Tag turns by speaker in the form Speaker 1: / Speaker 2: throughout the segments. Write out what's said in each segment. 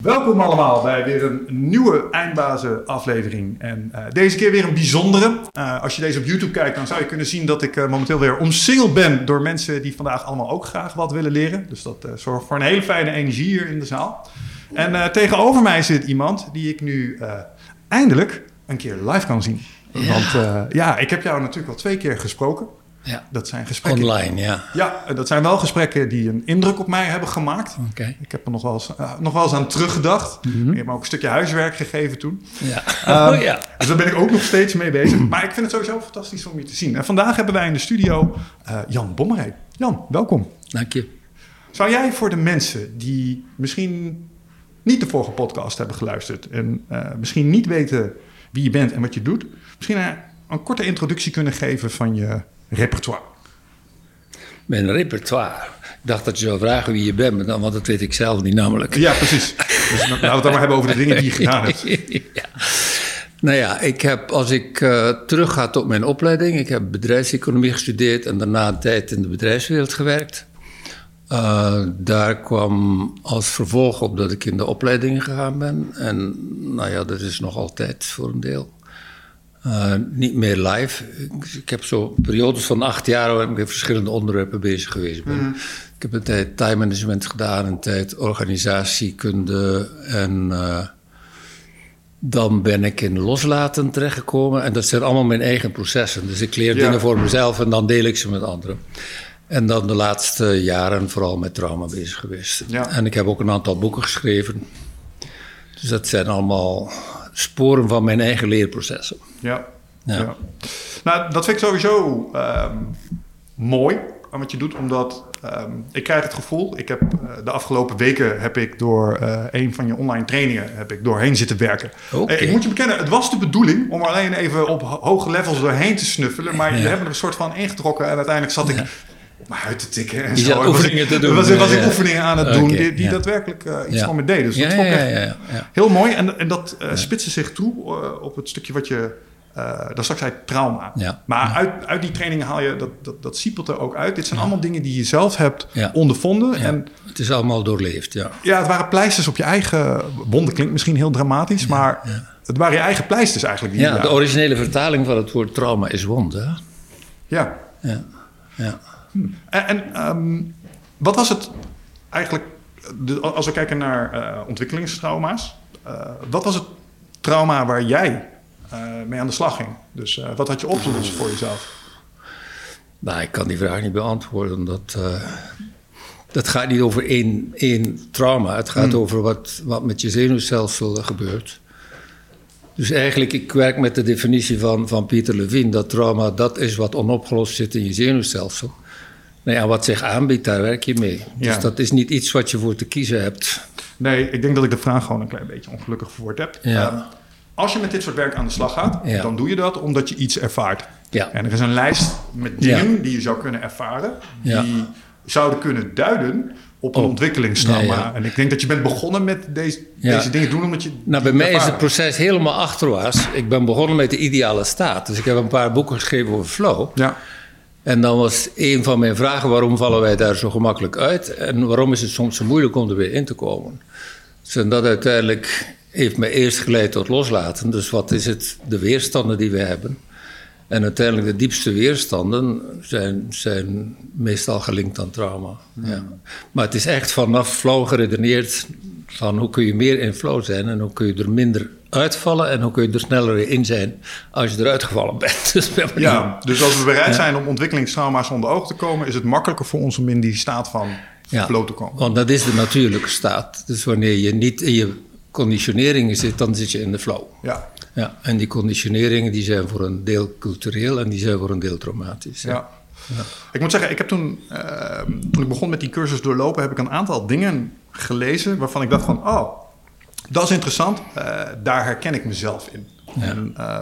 Speaker 1: Welkom allemaal bij weer een nieuwe Eindbazen aflevering. En uh, deze keer weer een bijzondere. Uh, als je deze op YouTube kijkt, dan zou je kunnen zien dat ik uh, momenteel weer omsingeld ben door mensen die vandaag allemaal ook graag wat willen leren. Dus dat zorgt voor een hele fijne energie hier in de zaal. En tegenover mij zit iemand die ik nu eindelijk een keer live kan zien. Ja. Want ja, ik heb jou natuurlijk al twee keer gesproken.
Speaker 2: Ja.
Speaker 1: Dat zijn gesprekken.
Speaker 2: Online, ja.
Speaker 1: Ja, dat zijn wel gesprekken die een indruk op mij hebben gemaakt.
Speaker 2: Okay.
Speaker 1: Ik heb er nog wel eens, uh, nog wel eens aan teruggedacht. Mm -hmm. Ik heb me ook een stukje huiswerk gegeven toen.
Speaker 2: Ja.
Speaker 1: Um,
Speaker 2: oh, ja.
Speaker 1: Dus daar ben ik ook nog steeds mee bezig. Maar ik vind het sowieso fantastisch om je te zien. En vandaag hebben wij in de studio uh, Jan Bommerij. Jan, welkom.
Speaker 2: Dank je.
Speaker 1: Zou jij voor de mensen die misschien niet de vorige podcast hebben geluisterd... en uh, misschien niet weten wie je bent en wat je doet... misschien een korte introductie kunnen geven van je repertoire?
Speaker 2: Mijn repertoire. Ik dacht dat je zou vragen wie je bent, want dat weet ik zelf niet namelijk.
Speaker 1: Ja, precies. Dus laten we het dan maar hebben over de dingen die je gedaan hebt.
Speaker 2: ja. Nou ja, ik heb, als ik uh, terug ga tot mijn opleiding, ik heb bedrijfseconomie gestudeerd en daarna een tijd in de bedrijfswereld gewerkt. Uh, daar kwam als vervolg op dat ik in de opleiding gegaan ben. En nou ja, dat is nog altijd voor een deel. Uh, niet meer live. Ik, heb zo periodes van acht jaar waar ik met verschillende onderwerpen bezig geweest ben. Mm. Ik heb een tijd time management gedaan, een tijd organisatiekunde en uh, dan ben ik in loslaten terechtgekomen. En dat zijn allemaal mijn eigen processen. Dus ik leer ja. dingen voor mezelf en dan deel ik ze met anderen. En dan de laatste jaren vooral met trauma bezig geweest.
Speaker 1: Ja.
Speaker 2: En ik heb ook een aantal boeken geschreven. Dus dat zijn allemaal sporen van mijn eigen leerprocessen.
Speaker 1: Ja.
Speaker 2: Ja.
Speaker 1: ja. Nou, dat vind ik sowieso um, mooi aan wat je doet, omdat um, ik krijg het gevoel, ik heb uh, de afgelopen weken heb ik door uh, een van je online trainingen heb ik doorheen zitten werken.
Speaker 2: Okay.
Speaker 1: Uh, ik moet je bekennen, het was de bedoeling om alleen even op hoge levels doorheen te snuffelen, maar
Speaker 2: Ja.
Speaker 1: je hebt er een soort van ingetrokken en uiteindelijk zat ik maar uit te tikken en zo.
Speaker 2: oefeningen
Speaker 1: ik,
Speaker 2: te doen.
Speaker 1: Was, was ik
Speaker 2: Ja.
Speaker 1: oefeningen aan het doen die, die
Speaker 2: ja.
Speaker 1: daadwerkelijk uh, iets
Speaker 2: Ja.
Speaker 1: van me deden. Dus dat vond ik echt heel mooi. En, en dat uh, spitste zich toe uh, op het stukje wat je uh, daar straks zei, trauma.
Speaker 2: Ja.
Speaker 1: Maar
Speaker 2: Ja.
Speaker 1: uit, uit die training haal je, dat, dat, dat siepelt er ook uit. Dit zijn allemaal dingen die je zelf hebt ondervonden. En
Speaker 2: Het is allemaal doorleefd, ja.
Speaker 1: ja, het waren pleisters op je eigen... Wonden klinkt misschien heel dramatisch, maar het waren je eigen pleisters eigenlijk. Die
Speaker 2: Ja, de originele vertaling van het woord trauma is wond, hè?
Speaker 1: ja.
Speaker 2: Ja. ja.
Speaker 1: En, en ehm, wat was het eigenlijk... als we kijken naar eh, ontwikkelingstrauma's... eh, wat was het trauma waar jij mee aan de slag ging? Dus eh, wat had je op te lossen voor jezelf?
Speaker 2: Nou, ik kan die vraag niet beantwoorden, omdat... eh, dat gaat niet over één, één trauma. Het gaat over wat, wat met je zenuwstelsel gebeurt. Dus eigenlijk, ik werk met de definitie van, van Pieter Levine... dat trauma, dat is wat onopgelost zit in je zenuwstelsel. Nou ja, wat zich aanbiedt, daar werk je mee. Dus
Speaker 1: Ja.
Speaker 2: dat is niet iets wat je voor te kiezen hebt.
Speaker 1: Nee, ik denk dat ik de vraag gewoon een klein beetje ongelukkig verwoord heb.
Speaker 2: Ja.
Speaker 1: Ehm, als je met dit soort werk aan de slag gaat,
Speaker 2: Ja.
Speaker 1: dan doe je dat omdat je iets ervaart.
Speaker 2: Ja.
Speaker 1: En er is een lijst met dingen die je zou kunnen ervaren, die zouden kunnen duiden op een
Speaker 2: Oh.
Speaker 1: En ik denk dat je bent begonnen met deze, deze dingen doen omdat je.
Speaker 2: Nou, bij mij is het proces helemaal achterwaarts. Ik ben begonnen met de ideale staat. Dus ik heb een paar boeken geschreven over flow.
Speaker 1: Ja,
Speaker 2: En dan was een van mijn vragen: waarom vallen wij daar zo gemakkelijk uit? En waarom is het soms zo moeilijk om er weer in te komen? Dus en dat uiteindelijk heeft mij eerst geleid tot loslaten. Dus wat is het, de weerstanden die we hebben? En uiteindelijk de diepste weerstanden zijn, zijn meestal gelinkt aan trauma. Ja. Maar het is echt vanaf flow geredeneerd van hoe kun je meer in flow zijn en hoe kun je er minder uitvallen en hoe kun je er sneller weer in zijn als je eruit gevallen bent. Dus ben
Speaker 1: ja. dus als we bereid zijn om ontwikkelingstrauma's onder ogen te komen, is het makkelijker voor ons om in die staat van
Speaker 2: Ja.
Speaker 1: flow te komen.
Speaker 2: Want dat is de natuurlijke staat. Dus wanneer je niet in je conditioneringen zit, dan zit je in de flow.
Speaker 1: Ja,
Speaker 2: Ja, en die conditioneringen die zijn voor een deel cultureel en die zijn voor een deel traumatisch.
Speaker 1: Ja. Ik moet zeggen, ik heb toen, eh, toen ik begon met die cursus doorlopen, heb ik een aantal dingen gelezen waarvan ik dacht van, oh, dat is interessant, eh, daar herken ik mezelf in.
Speaker 2: Ja.
Speaker 1: En, eh,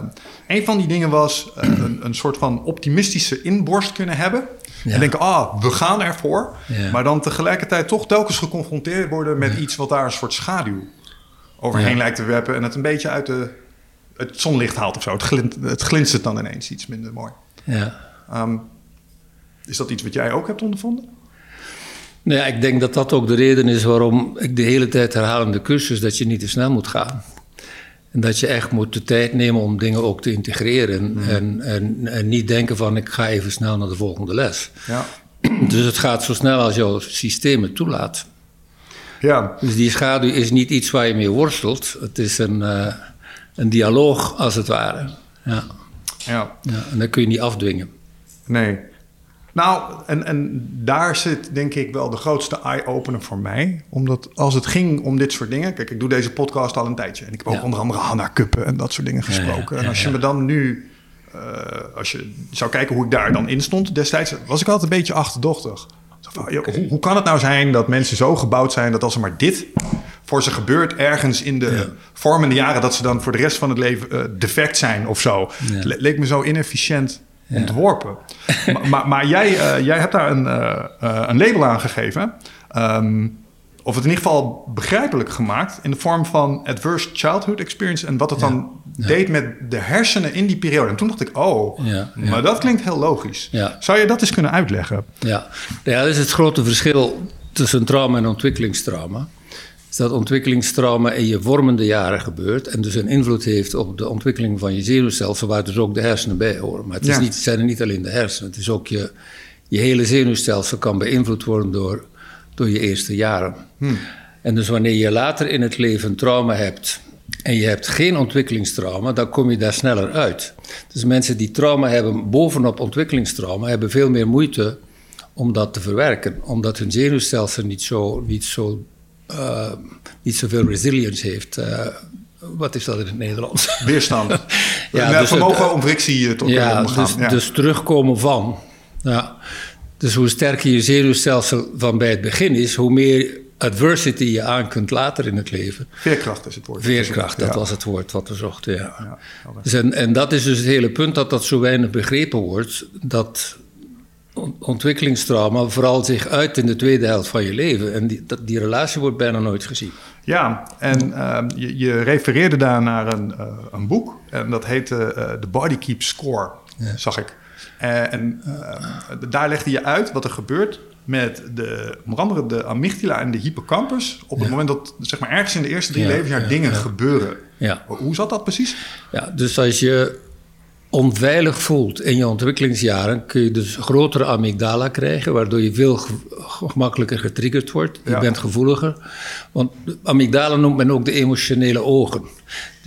Speaker 1: een van die dingen was een, een soort van optimistische inborst kunnen hebben.
Speaker 2: Ja.
Speaker 1: En denken, ah, we gaan ervoor.
Speaker 2: Ja.
Speaker 1: Maar dan tegelijkertijd toch telkens geconfronteerd worden met iets wat daar een soort schaduw overheen
Speaker 2: Ja.
Speaker 1: lijkt te werpen. En het een beetje uit de, het zonlicht haalt of zo. Het, glint, het glinstert dan ineens iets minder mooi.
Speaker 2: Ja.
Speaker 1: Ehm, is dat iets wat jij ook hebt ondervonden?
Speaker 2: Nou ja, ik denk dat dat ook de reden is waarom ik de hele tijd herhaal in de cursus dat je niet te snel moet gaan. En dat je echt moet de tijd nemen om dingen ook te integreren. En, en, en, niet denken van ik ga even snel naar de volgende les. Ja. Dus het gaat zo snel als jouw systeem het toelaat. Ja. Dus die schaduw is niet iets waar je mee worstelt. Het is een, uh, een dialoog als het ware. Ja. Ja. ja. En dat kun je niet afdwingen.
Speaker 1: Nee. Nou, en, en daar zit denk ik wel de grootste eye-opener voor mij. Omdat als het ging om dit soort dingen... Kijk, ik doe deze podcast al een tijdje. En ik heb ook onder andere Hanna Kuppen en dat soort dingen gesproken. en als je me dan nu... Uh, als je zou kijken hoe ik daar dan in stond destijds... was ik altijd een beetje achterdochtig. Hoe, hoe, kan het nou zijn dat mensen zo gebouwd zijn... dat als er maar dit voor ze gebeurt ergens in de vormende jaren... dat ze dan voor de rest van het leven uh, defect zijn of zo. Leek me zo inefficiënt ontworpen. maar, maar, jij, uh, jij hebt daar een, uh, een label aan gegeven. Um, of het in ieder geval begrijpelijk gemaakt in de vorm van adverse childhood experience en wat het dan deed met de hersenen in die periode. En toen dacht ik, oh, maar dat klinkt heel logisch. Zou je dat eens kunnen uitleggen?
Speaker 2: Ja. ja, dat is het grote verschil tussen trauma en ontwikkelingstrauma is dat ontwikkelingstrauma in je vormende jaren gebeurt en dus een invloed heeft op de ontwikkeling van je zenuwstelsel, waar dus ook de hersenen bij horen. Maar het, is niet, zijn er niet alleen de hersenen, het is ook je, je hele zenuwstelsel kan beïnvloed worden door, door je eerste jaren. Hmm. En dus wanneer je later in het leven trauma hebt en je hebt geen ontwikkelingstrauma, dan kom je daar sneller uit. Dus mensen die trauma hebben bovenop ontwikkelingstrauma, hebben veel meer moeite om dat te verwerken, omdat hun zenuwstelsel niet zo, niet zo uh, niet zoveel resilience heeft. Uh, wat is dat in het Nederlands?
Speaker 1: Weerstand. ja, dus vermogen om frictie tot
Speaker 2: ja, dus, ja, dus terugkomen van. Ja. Dus hoe sterker je zenuwstelsel van bij het begin is, hoe meer adversity je aan kunt later in het leven.
Speaker 1: Veerkracht is het woord.
Speaker 2: Veerkracht, dat was het woord wat we zochten, ja. ja dus en, en dat is dus het hele punt dat dat zo weinig begrepen wordt. Dat ontwikkelingstrauma vooral zich uit in de tweede helft van je leven. En die, dat, die relatie wordt bijna nooit gezien.
Speaker 1: Ja, en uh, je, je, refereerde daar naar een, uh, een boek. En dat heette uh, The Body Keeps Score, zag ik. En daar legde je uit wat er gebeurt met de, onder andere de amygdala en de hippocampus... op het moment dat zeg maar, ergens in de eerste drie ja, levensjaar dingen gebeuren. Ja. Hoe zat dat precies?
Speaker 2: Ja, dus als je onveilig voelt in je ontwikkelingsjaren, kun je dus grotere amygdala krijgen, waardoor je veel gemakkelijker getriggerd wordt. Je bent gevoeliger. Want amygdala noemt men ook de emotionele ogen.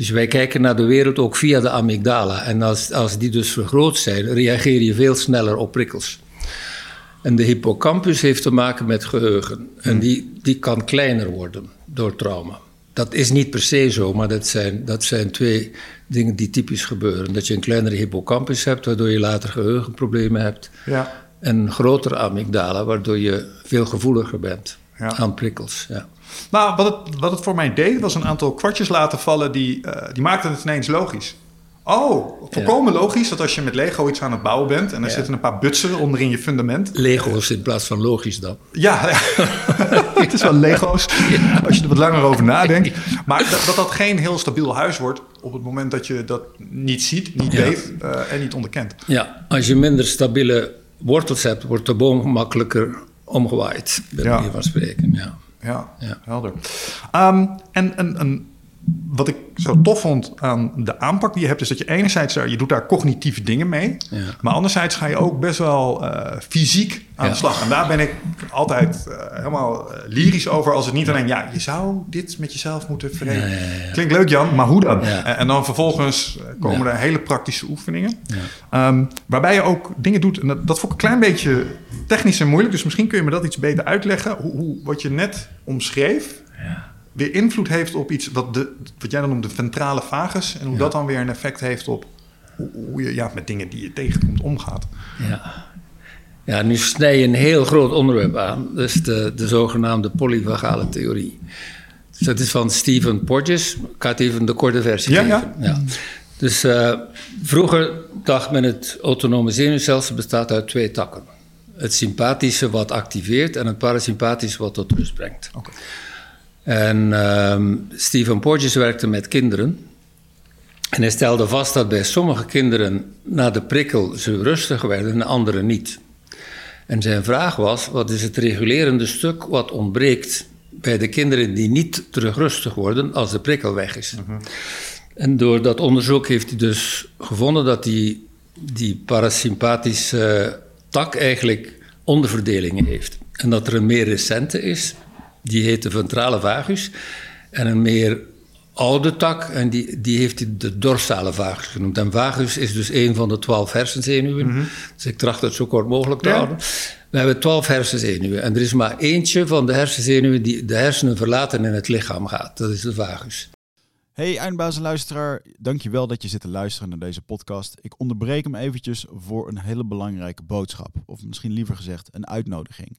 Speaker 2: Dus wij kijken naar de wereld ook via de amygdala. En als, als die dus vergroot zijn, reageer je veel sneller op prikkels. En de hippocampus heeft te maken met geheugen. En die, die kan kleiner worden door trauma. Dat is niet per se zo, maar dat zijn, dat zijn twee dingen die typisch gebeuren. Dat je een kleinere hippocampus hebt, waardoor je later geheugenproblemen hebt. Ja. En een grotere amygdala, waardoor je veel gevoeliger bent aan prikkels. Ja.
Speaker 1: Nou, wat het, wat het voor mij deed, was een aantal kwartjes laten vallen die, uh, die maakten het ineens logisch. Oh, volkomen logisch dat als je met Lego iets aan het bouwen bent en er zitten een paar butsen onderin je fundament.
Speaker 2: Lego's in plaats van logisch dan.
Speaker 1: Ja, het is wel Lego's als je er wat langer over nadenkt. Maar dat, dat, dat geen heel stabiel huis wordt op het moment dat je dat niet ziet, niet weet uh, en niet onderkent.
Speaker 2: Ja, als je minder stabiele wortels hebt, wordt de boom makkelijker omgewaaid, bij ja. van spreken. Ja,
Speaker 1: ja, ja. helder. Um, en een wat ik zo tof vond aan de aanpak die je hebt, is dat je enerzijds je doet daar cognitieve dingen mee, ja. maar anderzijds ga je ook best wel uh, fysiek aan de slag. En daar ben ik altijd uh, helemaal lyrisch over, als het niet alleen, ja, je zou dit met jezelf moeten verenigen. Klinkt leuk Jan, maar hoe dan? En, en, dan vervolgens komen er hele praktische oefeningen, um, waarbij je ook dingen doet, en dat, dat vond ik een klein beetje technisch en moeilijk, dus misschien kun je me dat iets beter uitleggen, hoe, hoe wat je net omschreef. Ja weer invloed heeft op iets wat, de, wat jij dan noemt de ventrale vagus. En hoe dat dan weer een effect heeft op hoe, je ja, met dingen die je tegenkomt omgaat.
Speaker 2: Ja. Ja, nu snij je een heel groot onderwerp aan. Dus de, de zogenaamde polyvagale theorie. Dus dat is van Stephen Porges. Ik ga het even de korte versie ja, geven. Ja. Dus uh, vroeger dacht men het autonome zenuwstelsel bestaat uit twee takken. Het sympathische wat activeert en het parasympathische wat tot rust brengt. Okay. En um, Stephen Porges werkte met kinderen. En hij stelde vast dat bij sommige kinderen na de prikkel ze rustiger werden en anderen niet. En zijn vraag was: wat is het regulerende stuk wat ontbreekt bij de kinderen die niet terug rustig worden als de prikkel weg is? En door dat onderzoek heeft hij dus gevonden dat die, die parasympathische tak eigenlijk onderverdelingen heeft. En dat er een meer recente is, die heet de ventrale vagus, en een meer oude tak, en die, die heeft hij de dorsale vagus genoemd. En vagus is dus een van de twaalf hersenzenuwen. Dus ik tracht het zo kort mogelijk te
Speaker 1: Ja.
Speaker 2: houden. We hebben twaalf hersenzenuwen. En er is maar eentje van de hersenzenuwen die de hersenen verlaten en het lichaam gaat. Dat is de vagus.
Speaker 3: Hey eindbaas en luisteraar, dankjewel dat je zit te luisteren naar deze podcast. Ik onderbreek hem eventjes voor een hele belangrijke boodschap. Of misschien liever gezegd een uitnodiging.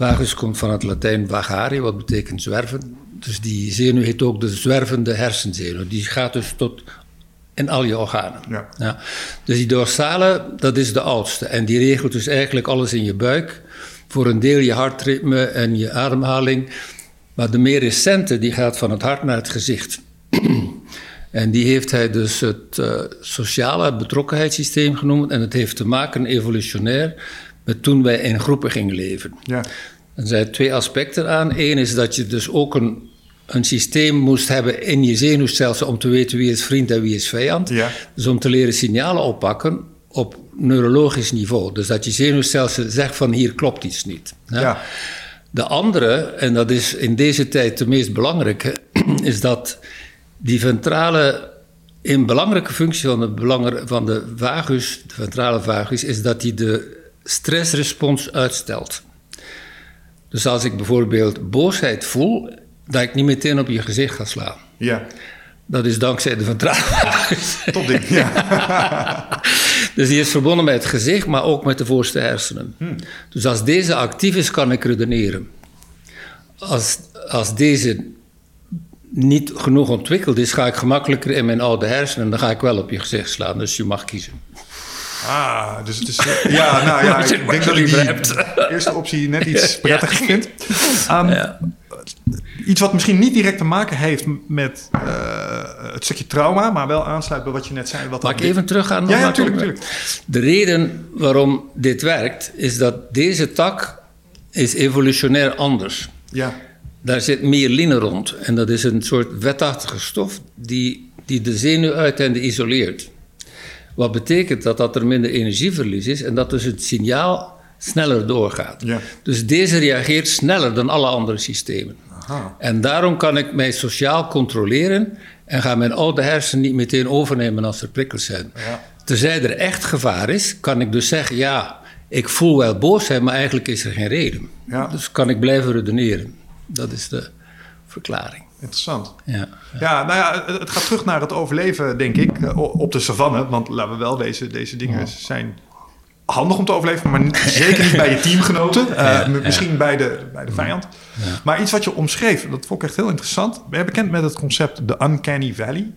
Speaker 2: Vagus komt van het Latijn vagare, wat betekent zwerven. Dus die zenuw heet ook de zwervende hersenzenuw. Die gaat dus tot in al je organen.
Speaker 1: Ja.
Speaker 2: Dus die dorsale, dat is de oudste. En die regelt dus eigenlijk alles in je buik. Voor een deel je hartritme en je ademhaling. Maar de meer recente, die gaat van het hart naar het gezicht. En die heeft hij dus het eh, sociale betrokkenheidssysteem genoemd. En het heeft te maken evolutionair toen wij in groepen gingen leven.
Speaker 1: Ja.
Speaker 2: Er zijn twee aspecten aan. Eén is dat je dus ook een, een systeem moest hebben in je zenuwstelsel om te weten wie is vriend en wie is vijand.
Speaker 1: Ja.
Speaker 2: Dus om te leren signalen oppakken op neurologisch niveau. Dus dat je zenuwstelsel zegt van hier klopt iets niet.
Speaker 1: Ja.
Speaker 2: De andere, en dat is in deze tijd de meest belangrijke, is dat die ventrale, een belangrijke functie van de, van de vagus, de ventrale vagus, is dat die de stressrespons uitstelt. Dus als ik bijvoorbeeld boosheid voel, dat ik niet meteen op je gezicht ga slaan.
Speaker 1: Ja.
Speaker 2: Dat is dankzij de ventrale vagus.
Speaker 1: Top ding. Ja.
Speaker 2: Dus die is verbonden met het gezicht, maar ook met de voorste hersenen. Dus als deze actief is, kan ik redeneren. Als, als deze niet genoeg ontwikkeld is, ga ik gemakkelijker in mijn oude hersenen en dan ga ik wel op je gezicht slaan. Dus je mag kiezen.
Speaker 1: Ah, dus het is... Ja, nou ja, ik denk dat
Speaker 2: je
Speaker 1: ik die eerste optie net iets prettiger vind. Ehm,
Speaker 2: Ja.
Speaker 1: Iets wat misschien niet direct te maken heeft met eh, het stukje trauma, maar wel aansluit bij wat je net zei. Wat
Speaker 2: Mag ik even teruggaan?
Speaker 1: Ja, ja,
Speaker 2: naar het
Speaker 1: tuurlijk,
Speaker 2: onderwerp? De reden waarom dit werkt, is dat deze tak is evolutionair anders.
Speaker 1: Ja,
Speaker 2: Daar zit myeline rond. En dat is een soort vetachtige stof die, die de zenuw uiteinde isoleert. Wat betekent dat, dat er minder energieverlies is en dat dus het signaal sneller doorgaat.
Speaker 1: Ja.
Speaker 2: Dus deze reageert sneller dan alle andere systemen.
Speaker 1: Aha.
Speaker 2: En daarom kan ik mij sociaal controleren en ga mijn oude hersenen niet meteen overnemen als er prikkels zijn.
Speaker 1: Ja.
Speaker 2: Tenzij er echt gevaar is, kan ik dus zeggen: ja, ik voel wel boosheid, maar eigenlijk is er geen reden.
Speaker 1: Ja.
Speaker 2: Dus kan ik blijven redeneren. Dat is de verklaring.
Speaker 1: Interessant.
Speaker 2: Ja.
Speaker 1: Ja, nou ja, het, gaat terug naar het overleven, denk ik, eh, op de savanne. Want laten we wel wezen, deze dingen zijn handig om te overleven, maar zeker niet bij je teamgenoten. Eh, misschien bij de, bij de vijand. Maar iets wat je omschreef, dat vond ik echt heel interessant. Ben je bekend met het concept de Uncanny Valley?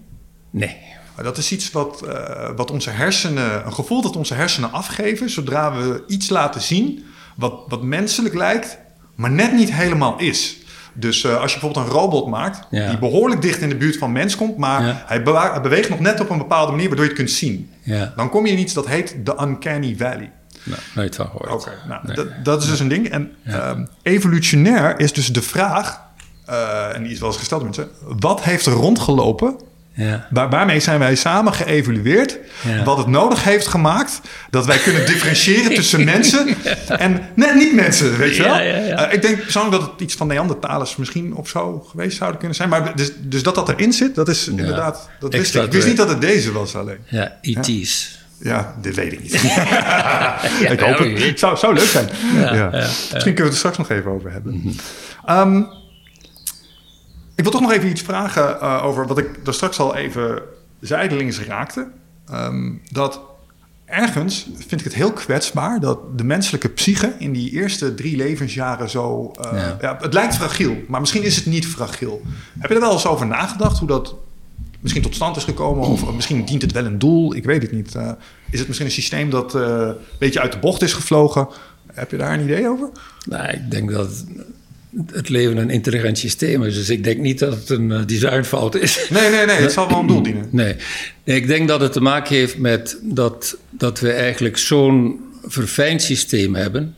Speaker 2: Nee.
Speaker 1: Dat is iets wat, eh, wat onze hersenen, een gevoel dat onze hersenen afgeven zodra we iets laten zien wat, wat menselijk lijkt, maar net niet helemaal is. Dus eh, als je bijvoorbeeld een robot maakt
Speaker 2: Ja.
Speaker 1: die behoorlijk dicht in de buurt van mens komt, maar
Speaker 2: Ja.
Speaker 1: hij, beweegt nog net op een bepaalde manier waardoor je het kunt zien.
Speaker 2: Ja,
Speaker 1: Dan kom je in iets dat heet de Uncanny Valley.
Speaker 2: nou, nooit van gehoord.
Speaker 1: Oké, nou,
Speaker 2: Nee.
Speaker 1: dat, dat is dus een ding. En ehm, evolutionair is dus de vraag, eh, en die is wel eens gesteld mensen, wat heeft er rondgelopen?
Speaker 2: Ja.
Speaker 1: Waar, waarmee zijn wij samen geëvalueerd?
Speaker 2: Ja.
Speaker 1: Wat het nodig heeft gemaakt dat wij kunnen differentiëren tussen mensen en net niet mensen, weet je wel?
Speaker 2: Ja.
Speaker 1: Eh, ik denk persoonlijk dat het iets van Neandertalers misschien of zo geweest zouden kunnen zijn. Maar dus, dus dat dat erin zit, dat is inderdaad, dat wist ik. Ik wist niet dat het deze was alleen.
Speaker 2: Ja, ET's.
Speaker 1: Ja, dit weet ik niet. ik hoop het. Het zou, zou leuk zijn. Ja, Misschien kunnen we het er straks nog even over hebben. Ehm, ik wil toch nog even iets vragen eh, over wat ik daar straks al even zijdelings raakte. Ehm, dat ergens vind ik het heel kwetsbaar dat de menselijke psyche in die eerste drie levensjaren zo. eh,
Speaker 2: Ja.
Speaker 1: ja, het lijkt fragiel, maar misschien is het niet fragiel. Heb je er wel eens over nagedacht hoe dat misschien tot stand is gekomen? Of misschien dient het wel een doel? Ik weet het niet. Eh, is het misschien een systeem dat een beetje uit de bocht is gevlogen? Heb je daar een idee over?
Speaker 2: Nou, ik denk dat het leven een intelligent systeem is. Dus ik denk niet dat het een eh, designfout is.
Speaker 1: Nee, nee, nee. Het zal wel een doel dienen.
Speaker 2: Nee. Ik denk dat het te maken heeft met dat, dat we eigenlijk zo'n verfijnd systeem hebben.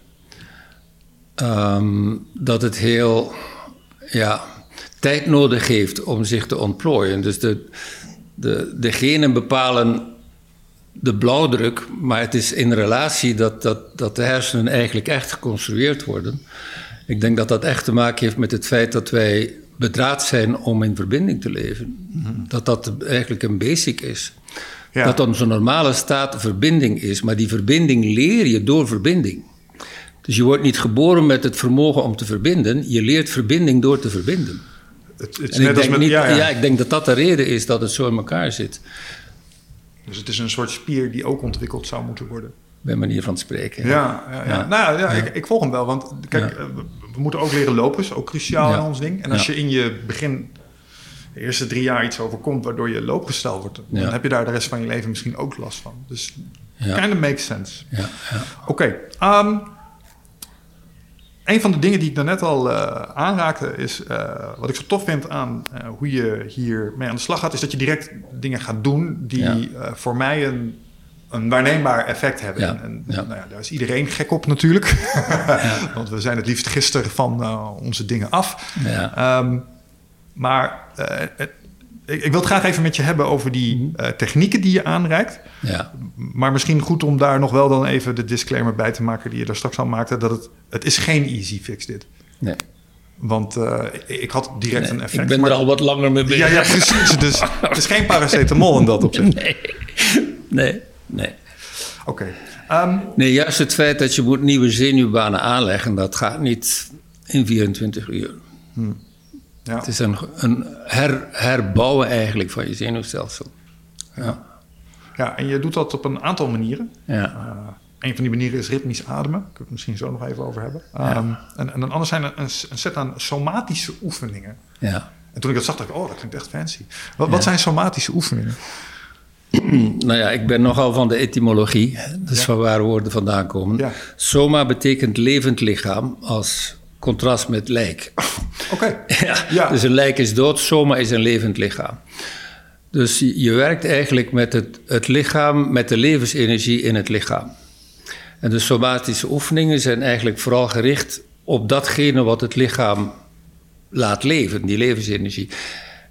Speaker 2: ehm, dat het heel ja, tijd nodig heeft om zich te ontplooien. Dus de, de, de genen bepalen de blauwdruk, maar het is in relatie dat, dat, dat de hersenen eigenlijk echt geconstrueerd worden. Ik denk dat dat echt te maken heeft met het feit dat wij bedraad zijn om in verbinding te leven. Dat dat eigenlijk een basic is.
Speaker 1: Ja.
Speaker 2: Dat onze normale staat verbinding is, maar die verbinding leer je door verbinding. Dus je wordt niet geboren met het vermogen om te verbinden, je leert verbinding door te verbinden.
Speaker 1: Het, het is
Speaker 2: En ik
Speaker 1: net als
Speaker 2: denk,
Speaker 1: met...
Speaker 2: niet,
Speaker 1: ja,
Speaker 2: ja,
Speaker 1: ja.
Speaker 2: ik denk dat dat de reden is dat het zo in elkaar zit,
Speaker 1: Dus het is een soort spier die ook ontwikkeld zou moeten worden.
Speaker 2: Bij manier van spreken.
Speaker 1: Ja, ja, ja.
Speaker 2: Ja.
Speaker 1: Nou ja. Ik, ik volg hem wel. Want kijk, eh, we, moeten ook leren lopen. is ook cruciaal in ons ding. En als je in je begin, de eerste drie jaar iets overkomt... waardoor je loopgestel wordt... dan heb je daar de rest van je leven misschien ook last van. Dus kind of makes sense.
Speaker 2: Ja, ja.
Speaker 1: Oké. ehm, een van de dingen die ik daarnet al eh, aanraakte is... eh, wat ik zo tof vind aan hoe je hier mee aan de slag gaat... is dat je direct dingen gaat doen die
Speaker 2: Ja.
Speaker 1: voor mij een, een waarneembaar effect hebben.
Speaker 2: Ja.
Speaker 1: En,
Speaker 2: Ja.
Speaker 1: Nou ja, daar is iedereen gek op natuurlijk. Want we zijn het liefst gisteren van eh, onze dingen af.
Speaker 2: Ja.
Speaker 1: Ehm, maar eh, het- ik, ik wil het graag even met je hebben over die
Speaker 2: Mhm.
Speaker 1: eh, technieken die je aanreikt.
Speaker 2: ja.
Speaker 1: Maar misschien goed om daar nog wel dan even de disclaimer bij te maken die je daar straks al maakte. Dat het, het is geen easy fix dit.
Speaker 2: Nee.
Speaker 1: Want ik, had direct een effect.
Speaker 2: ik ben
Speaker 1: maar-
Speaker 2: er al wat langer mee bezig.
Speaker 1: ja, ja, precies. Dus het is geen paracetamol in dat opzicht.
Speaker 2: Nee. Nee. Nee.
Speaker 1: Oké. Ehm,
Speaker 2: Nee, juist het feit dat je moet nieuwe zenuwbanen aanleggen, dat gaat niet in 24 uur.
Speaker 1: ja.
Speaker 2: Het is een, een her, herbouwen eigenlijk van je zenuwstelsel. Ja.
Speaker 1: ja, en je doet dat op een aantal manieren.
Speaker 2: Ja.
Speaker 1: Uh, een van die manieren is ritmisch ademen. Daar kunnen we het misschien zo nog even over hebben. Ehm, en, en een ander zijn een, een set aan somatische oefeningen.
Speaker 2: ja.
Speaker 1: En toen ik dat zag, dacht ik, oh, dat klinkt echt fancy. Wat, wat zijn somatische oefeningen?
Speaker 2: Nou ja, ik ben nogal van de etymologie, dus van waar woorden vandaan komen.
Speaker 1: Ja.
Speaker 2: Soma betekent levend lichaam als contrast met lijk.
Speaker 1: Oké.
Speaker 2: Ja,
Speaker 1: Ja.
Speaker 2: Dus een lijk is dood, soma is een levend lichaam. Dus je, je werkt eigenlijk met het, het lichaam, met de levensenergie in het lichaam. En de somatische oefeningen zijn eigenlijk vooral gericht op datgene wat het lichaam laat leven, die levensenergie.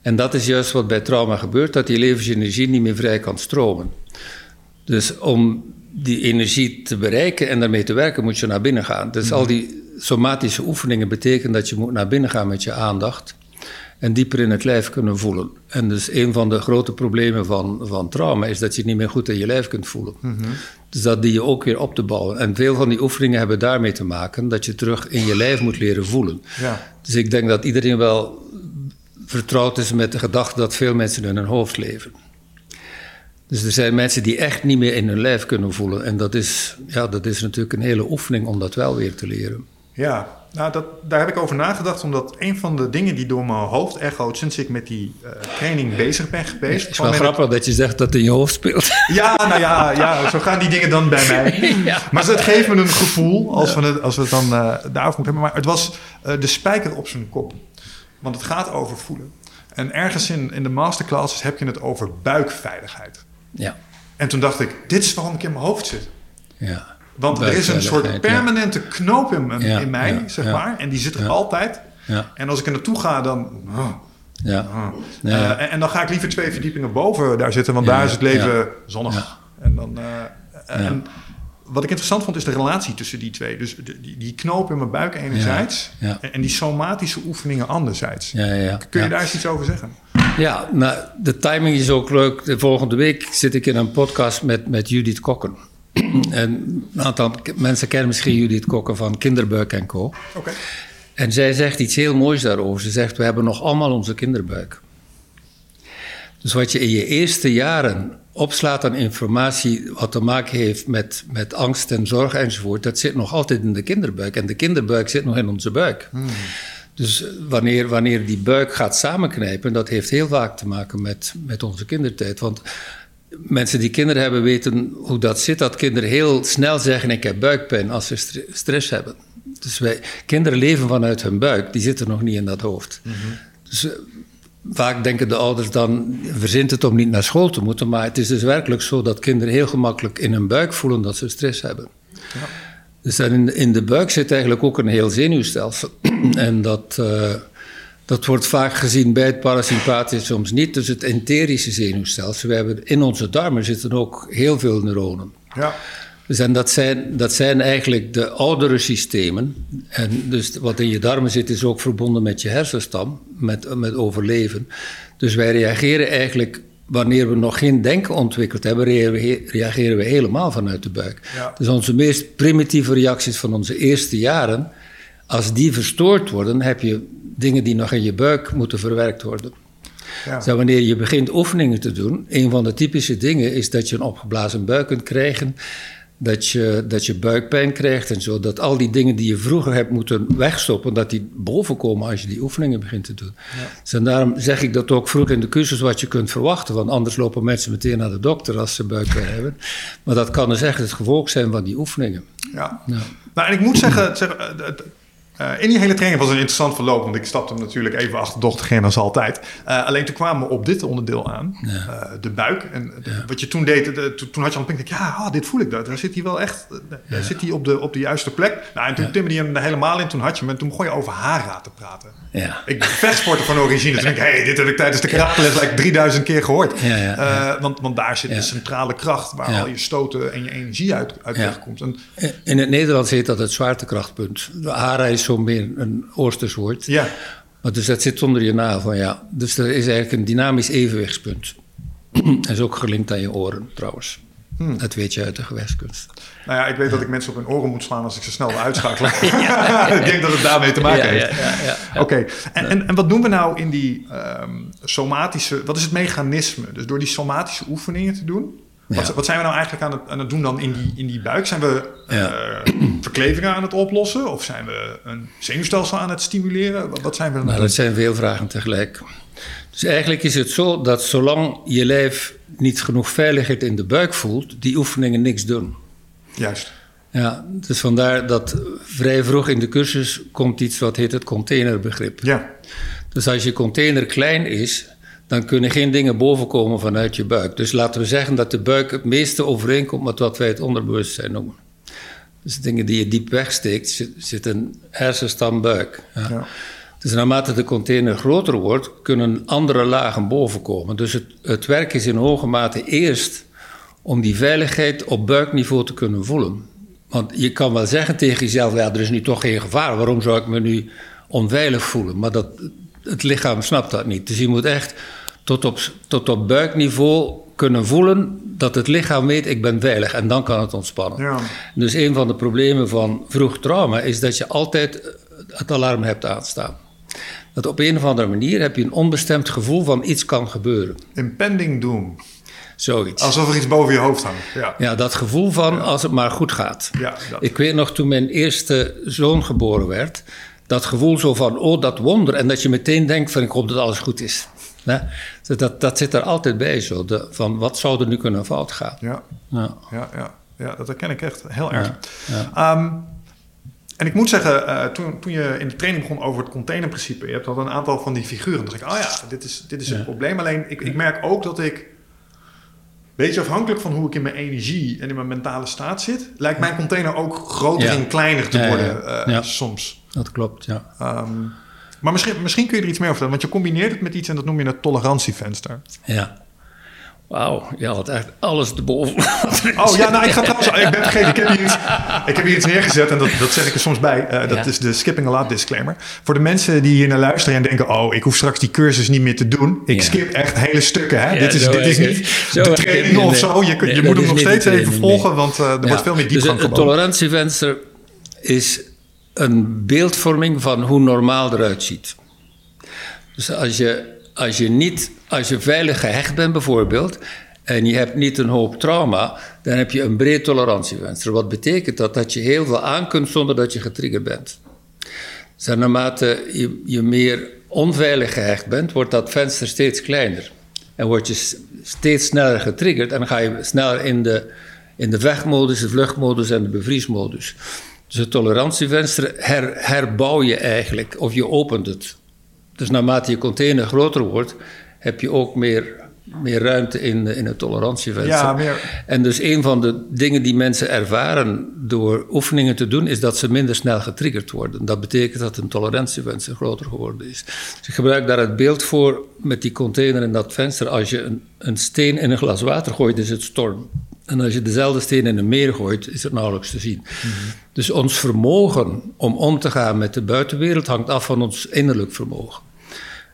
Speaker 2: En dat is juist wat bij trauma gebeurt, dat die levensenergie niet meer vrij kan stromen. Dus om die energie te bereiken en daarmee te werken, moet je naar binnen gaan. Dus al die somatische oefeningen betekenen dat je moet naar binnen gaan met je aandacht en dieper in het lijf kunnen voelen. En dus een van de grote problemen van, van trauma is dat je niet meer goed in je lijf kunt voelen. Dus dat die je ook weer op te bouwen. En veel van die oefeningen hebben daarmee te maken dat je terug in je lijf moet leren voelen.
Speaker 1: Ja.
Speaker 2: Dus ik denk dat iedereen wel vertrouwd is met de gedachte dat veel mensen in hun hoofd leven. Dus er zijn mensen die echt niet meer in hun lijf kunnen voelen. En dat is, ja, dat is natuurlijk een hele oefening om dat wel weer te leren.
Speaker 1: Ja, Nou, dat, daar heb ik over nagedacht, omdat een van de dingen die door mijn hoofd echoot sinds ik met die uh, training bezig ben geweest.
Speaker 2: Het is wel grappig dat je zegt dat het in je hoofd speelt.
Speaker 1: Ja, nou ja, ja, zo gaan die dingen dan bij mij. ja. Maar het geeft me een gevoel als, we, het, als we het dan uh, daarover moeten hebben. Maar het was uh, de spijker op zijn kop. Want het gaat over voelen. En ergens in, in de masterclasses heb je het over buikveiligheid.
Speaker 2: Ja.
Speaker 1: En toen dacht ik, dit is waarom ik in mijn hoofd zit.
Speaker 2: Ja.
Speaker 1: Want er is een soort permanente knoop in, in mij, zeg maar. En die zit er altijd. En als ik er naartoe ga, dan... Oh,
Speaker 2: ja.
Speaker 1: Oh. Uh, en, en, dan ga ik liever twee verdiepingen boven daar zitten, want daar is het leven zonnig. En dan... Uh, en wat ik interessant vond is de relatie tussen die twee. Dus die, die knoop in mijn buik enerzijds en die somatische oefeningen anderzijds. Kun je daar eens iets over zeggen?
Speaker 2: Ja, nou, de timing is ook leuk. De volgende week zit ik in een podcast met, met Judith Kokken. en een aantal mensen kennen misschien Judith Kokken van Kinderbuik en Co.
Speaker 1: Oké.
Speaker 2: En zij zegt iets heel moois daarover. Ze zegt, we hebben nog allemaal onze kinderbuik. Dus wat je in je eerste jaren opslaat aan informatie wat te maken heeft met, met angst en zorg enzovoort, dat zit nog altijd in de kinderbuik. En de kinderbuik zit nog in onze buik. Hmm. Dus wanneer, wanneer die buik gaat samenknijpen, dat heeft heel vaak te maken met, met onze kindertijd. Want mensen die kinderen hebben weten hoe dat zit, dat kinderen heel snel zeggen: Ik heb buikpijn als ze stress hebben. Dus wij, kinderen leven vanuit hun buik, die zitten nog niet in dat hoofd. Mhm. Dus eh, vaak denken de ouders dan: verzint het om niet naar school te moeten. Maar het is dus werkelijk zo dat kinderen heel gemakkelijk in hun buik voelen dat ze stress hebben. Ja. Dus in, in de buik zit eigenlijk ook een heel zenuwstelsel. en dat. Uh, dat wordt vaak gezien bij het parasympathisch, soms niet. Dus het enterische zenuwstelsel. We hebben, in onze darmen zitten ook heel veel neuronen.
Speaker 1: Ja.
Speaker 2: Dus en dat, zijn, dat zijn eigenlijk de oudere systemen. En dus wat in je darmen zit, is ook verbonden met je hersenstam, met, met overleven. Dus wij reageren eigenlijk, wanneer we nog geen denken ontwikkeld hebben, reageren we helemaal vanuit de buik.
Speaker 1: Ja.
Speaker 2: Dus onze meest primitieve reacties van onze eerste jaren, als die verstoord worden, heb je dingen die nog in je buik moeten verwerkt worden. Ja. Dus wanneer je begint oefeningen te doen, een van de typische dingen is dat je een opgeblazen buik kunt krijgen, dat je, dat je buikpijn krijgt en zo. Dat al die dingen die je vroeger hebt moeten wegstoppen, dat die bovenkomen als je die oefeningen begint te doen. Ja. Dus en daarom zeg ik dat ook vroeg in de cursus wat je kunt verwachten, want anders lopen mensen meteen naar de dokter als ze buikpijn hebben. Maar dat kan dus echt het gevolg zijn van die oefeningen.
Speaker 1: Ja. Nou, en ik moet zeggen, zeg, uh, in die hele training was een interessant verloop, want ik stapte hem natuurlijk even achterdochtig in als altijd. Uh, alleen toen kwamen we op dit onderdeel aan, ja. uh, de buik. En wat je toen deed, de, toen had je al een ja, oh, dit voel ik daar. Daar zit hij wel echt, daar zit hij op de, op de juiste plek. Nou, en toen timmerde hij hem er helemaal in, toen had je hem en toen begon je over haarraad te praten.
Speaker 2: Ja.
Speaker 1: Ik ben vechtsporter van origine, dus denk ik, hey, dit heb ik tijdens de like 3000 keer gehoord. want, want daar zit de centrale kracht waar al je stoten en je energie uit, uit wegkomt. En,
Speaker 2: in het Nederlands heet dat het zwaartekrachtpunt. De hara is zo meer een Oosters woord.
Speaker 1: Ja.
Speaker 2: Maar dus dat zit onder je navel, ja. Dus er is eigenlijk een dynamisch evenwichtspunt. dat is ook gelinkt aan je oren, trouwens. Hmm. Dat weet je uit de gewestkunst.
Speaker 1: Nou ja, ik weet dat ik mensen op hun oren moet slaan als ik ze snel wil uitschakelen. ik denk dat het daarmee te maken heeft. Oké, okay. en, en, en wat doen we nou in die um, somatische... Wat is het mechanisme? Dus door die somatische oefeningen te doen... Wat, wat, zijn we nou eigenlijk aan het, aan het doen dan in die, in die buik? Zijn we uh, verklevingen aan het oplossen? Of zijn we een zenuwstelsel aan het stimuleren? Wat, wat zijn we dan
Speaker 2: nou, Dat zijn veel vragen tegelijk. Dus eigenlijk is het zo dat zolang je lijf niet genoeg veiligheid in de buik voelt, die oefeningen niks doen.
Speaker 1: Juist.
Speaker 2: Ja, dus vandaar dat vrij vroeg in de cursus komt iets wat heet het containerbegrip.
Speaker 1: Ja.
Speaker 2: Dus als je container klein is, dan kunnen geen dingen bovenkomen vanuit je buik. Dus laten we zeggen dat de buik het meeste overeenkomt met wat wij het onderbewustzijn noemen. Dus dingen die je diep wegsteekt, zit, zit een hersenstam buik. Ja. Ja. Dus naarmate de container groter wordt, kunnen andere lagen bovenkomen. Dus het, het werk is in hoge mate eerst om die veiligheid op buikniveau te kunnen voelen. Want je kan wel zeggen tegen jezelf, ja, er is nu toch geen gevaar. Waarom zou ik me nu onveilig voelen? Maar dat, het lichaam snapt dat niet. Dus je moet echt tot op, tot op buikniveau kunnen voelen dat het lichaam weet ik ben veilig en dan kan het ontspannen.
Speaker 1: Ja.
Speaker 2: Dus een van de problemen van vroeg trauma is dat je altijd het alarm hebt aanstaan. Dat op een of andere manier heb je een onbestemd gevoel van iets kan gebeuren.
Speaker 1: Impending doom.
Speaker 2: Zoiets.
Speaker 1: Alsof er iets boven je hoofd hangt. Ja,
Speaker 2: Ja, dat gevoel van als het maar goed gaat.
Speaker 1: ja dat.
Speaker 2: Ik weet nog toen mijn eerste zoon geboren werd, dat gevoel zo van, oh dat wonder. En dat je meteen denkt van, ik hoop dat alles goed is. Dus Dat, dat zit er altijd bij zo, de, van wat zou er nu kunnen fout gaan.
Speaker 1: ja,
Speaker 2: Ja.
Speaker 1: ja, ja, ja, dat herken ik echt heel erg.
Speaker 2: ja.
Speaker 1: Ehm, en ik moet zeggen, eh, toen, toen je in de training begon over het containerprincipe, je hebt al een aantal van die figuren. Dan dacht ik, oh ja, dit is, dit is
Speaker 2: Ja.
Speaker 1: het probleem. Alleen ik, ik merk ook dat ik, beetje afhankelijk van hoe ik in mijn energie en in mijn mentale staat zit, lijkt mijn container ook groter
Speaker 2: Ja.
Speaker 1: en kleiner te
Speaker 2: Ja, ja,
Speaker 1: worden
Speaker 2: ja.
Speaker 1: eh,
Speaker 2: Ja.
Speaker 1: soms.
Speaker 2: Dat klopt, ja.
Speaker 1: Ehm, maar misschien, misschien kun je er iets meer over vertellen, want je combineert het met iets en dat noem je het tolerantievenster.
Speaker 2: ja. Wauw, je had echt alles erboven.
Speaker 1: Oh ja, nou ik ga trouwens, ik ben vergeten, ik heb hier iets, ik heb hier iets neergezet en dat, dat zeg ik er soms bij. Eh, dat
Speaker 2: Ja.
Speaker 1: is de skipping a lot disclaimer. Voor de mensen die hier naar luisteren en denken, oh ik hoef straks die cursus niet meer te doen. Ik
Speaker 2: Ja.
Speaker 1: skip echt hele stukken. Hè?
Speaker 2: Ja,
Speaker 1: dit is, dit is niet
Speaker 2: zo
Speaker 1: de training
Speaker 2: het
Speaker 1: of zo. Je, kun-
Speaker 2: Nee,
Speaker 1: je
Speaker 2: dat
Speaker 1: moet hem nog
Speaker 2: de
Speaker 1: steeds even volgen, want eh, er wordt veel meer
Speaker 2: dus
Speaker 1: diepgang
Speaker 2: het
Speaker 1: geboden.
Speaker 2: tolerantievenster is een beeldvorming van hoe normaal eruit ziet. Dus als je, als je, niet, als je veilig gehecht bent bijvoorbeeld... en je hebt niet een hoop trauma... dan heb je een breed tolerantievenster. Wat betekent dat? Dat je heel veel aan kunt zonder dat je getriggerd bent. Dus naarmate je, je meer onveilig gehecht bent... wordt dat venster steeds kleiner. En word je steeds sneller getriggerd... en dan ga je sneller in de, in de vechtmodus, de vluchtmodus en de bevriesmodus. Dus het tolerantievenster her, herbouw je eigenlijk, of je opent het. Dus naarmate je container groter wordt, heb je ook meer, meer ruimte in, in het tolerantievenster.
Speaker 1: Ja, meer-
Speaker 2: En dus een van de dingen die mensen ervaren door oefeningen te doen, is dat ze minder snel getriggerd worden. Dat betekent dat hun tolerantievenster groter geworden is. Dus ik gebruik daar het beeld voor met die container en dat venster. Als je een, een steen in een glas water gooit, is het storm. En als je dezelfde steen in een meer gooit, is het nauwelijks te zien. Dus ons vermogen om om te gaan met de buitenwereld hangt af van ons innerlijk vermogen.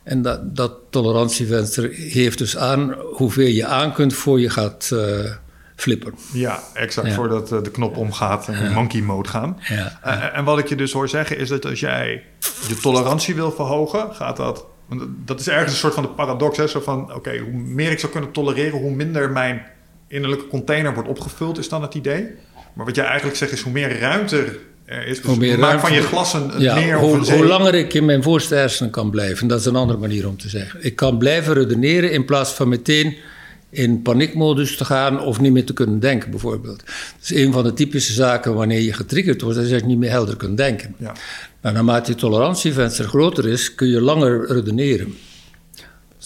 Speaker 2: En dat, dat tolerantievenster geeft dus aan hoeveel je aan kunt voor je gaat eh, flippen.
Speaker 1: Ja, exact.
Speaker 2: Ja.
Speaker 1: Voordat eh, de knop omgaat en in monkey mode gaan.
Speaker 2: Ja.
Speaker 1: Eh, en wat ik je dus hoor zeggen is dat als jij je tolerantie wil verhogen, gaat dat. want Dat is ergens een soort van de paradox. Hè? Zo van: oké, hoe meer ik zou kunnen tolereren, hoe minder mijn innerlijke container wordt opgevuld, is dan het idee. Maar wat jij eigenlijk zegt is: hoe meer ruimte er is, dus
Speaker 2: Hoe meer
Speaker 1: maak van je glas een, een
Speaker 2: Ja,
Speaker 1: meer of
Speaker 2: hoe,
Speaker 1: een
Speaker 2: hoe langer ik in mijn voorste hersenen kan blijven, dat is een andere manier om te zeggen. Ik kan blijven redeneren in plaats van meteen in paniekmodus te gaan of niet meer te kunnen denken, bijvoorbeeld. Dat is een van de typische zaken wanneer je getriggerd wordt, dat je niet meer helder kunt denken.
Speaker 1: Ja.
Speaker 2: Maar naarmate je tolerantievenster groter is, kun je langer redeneren.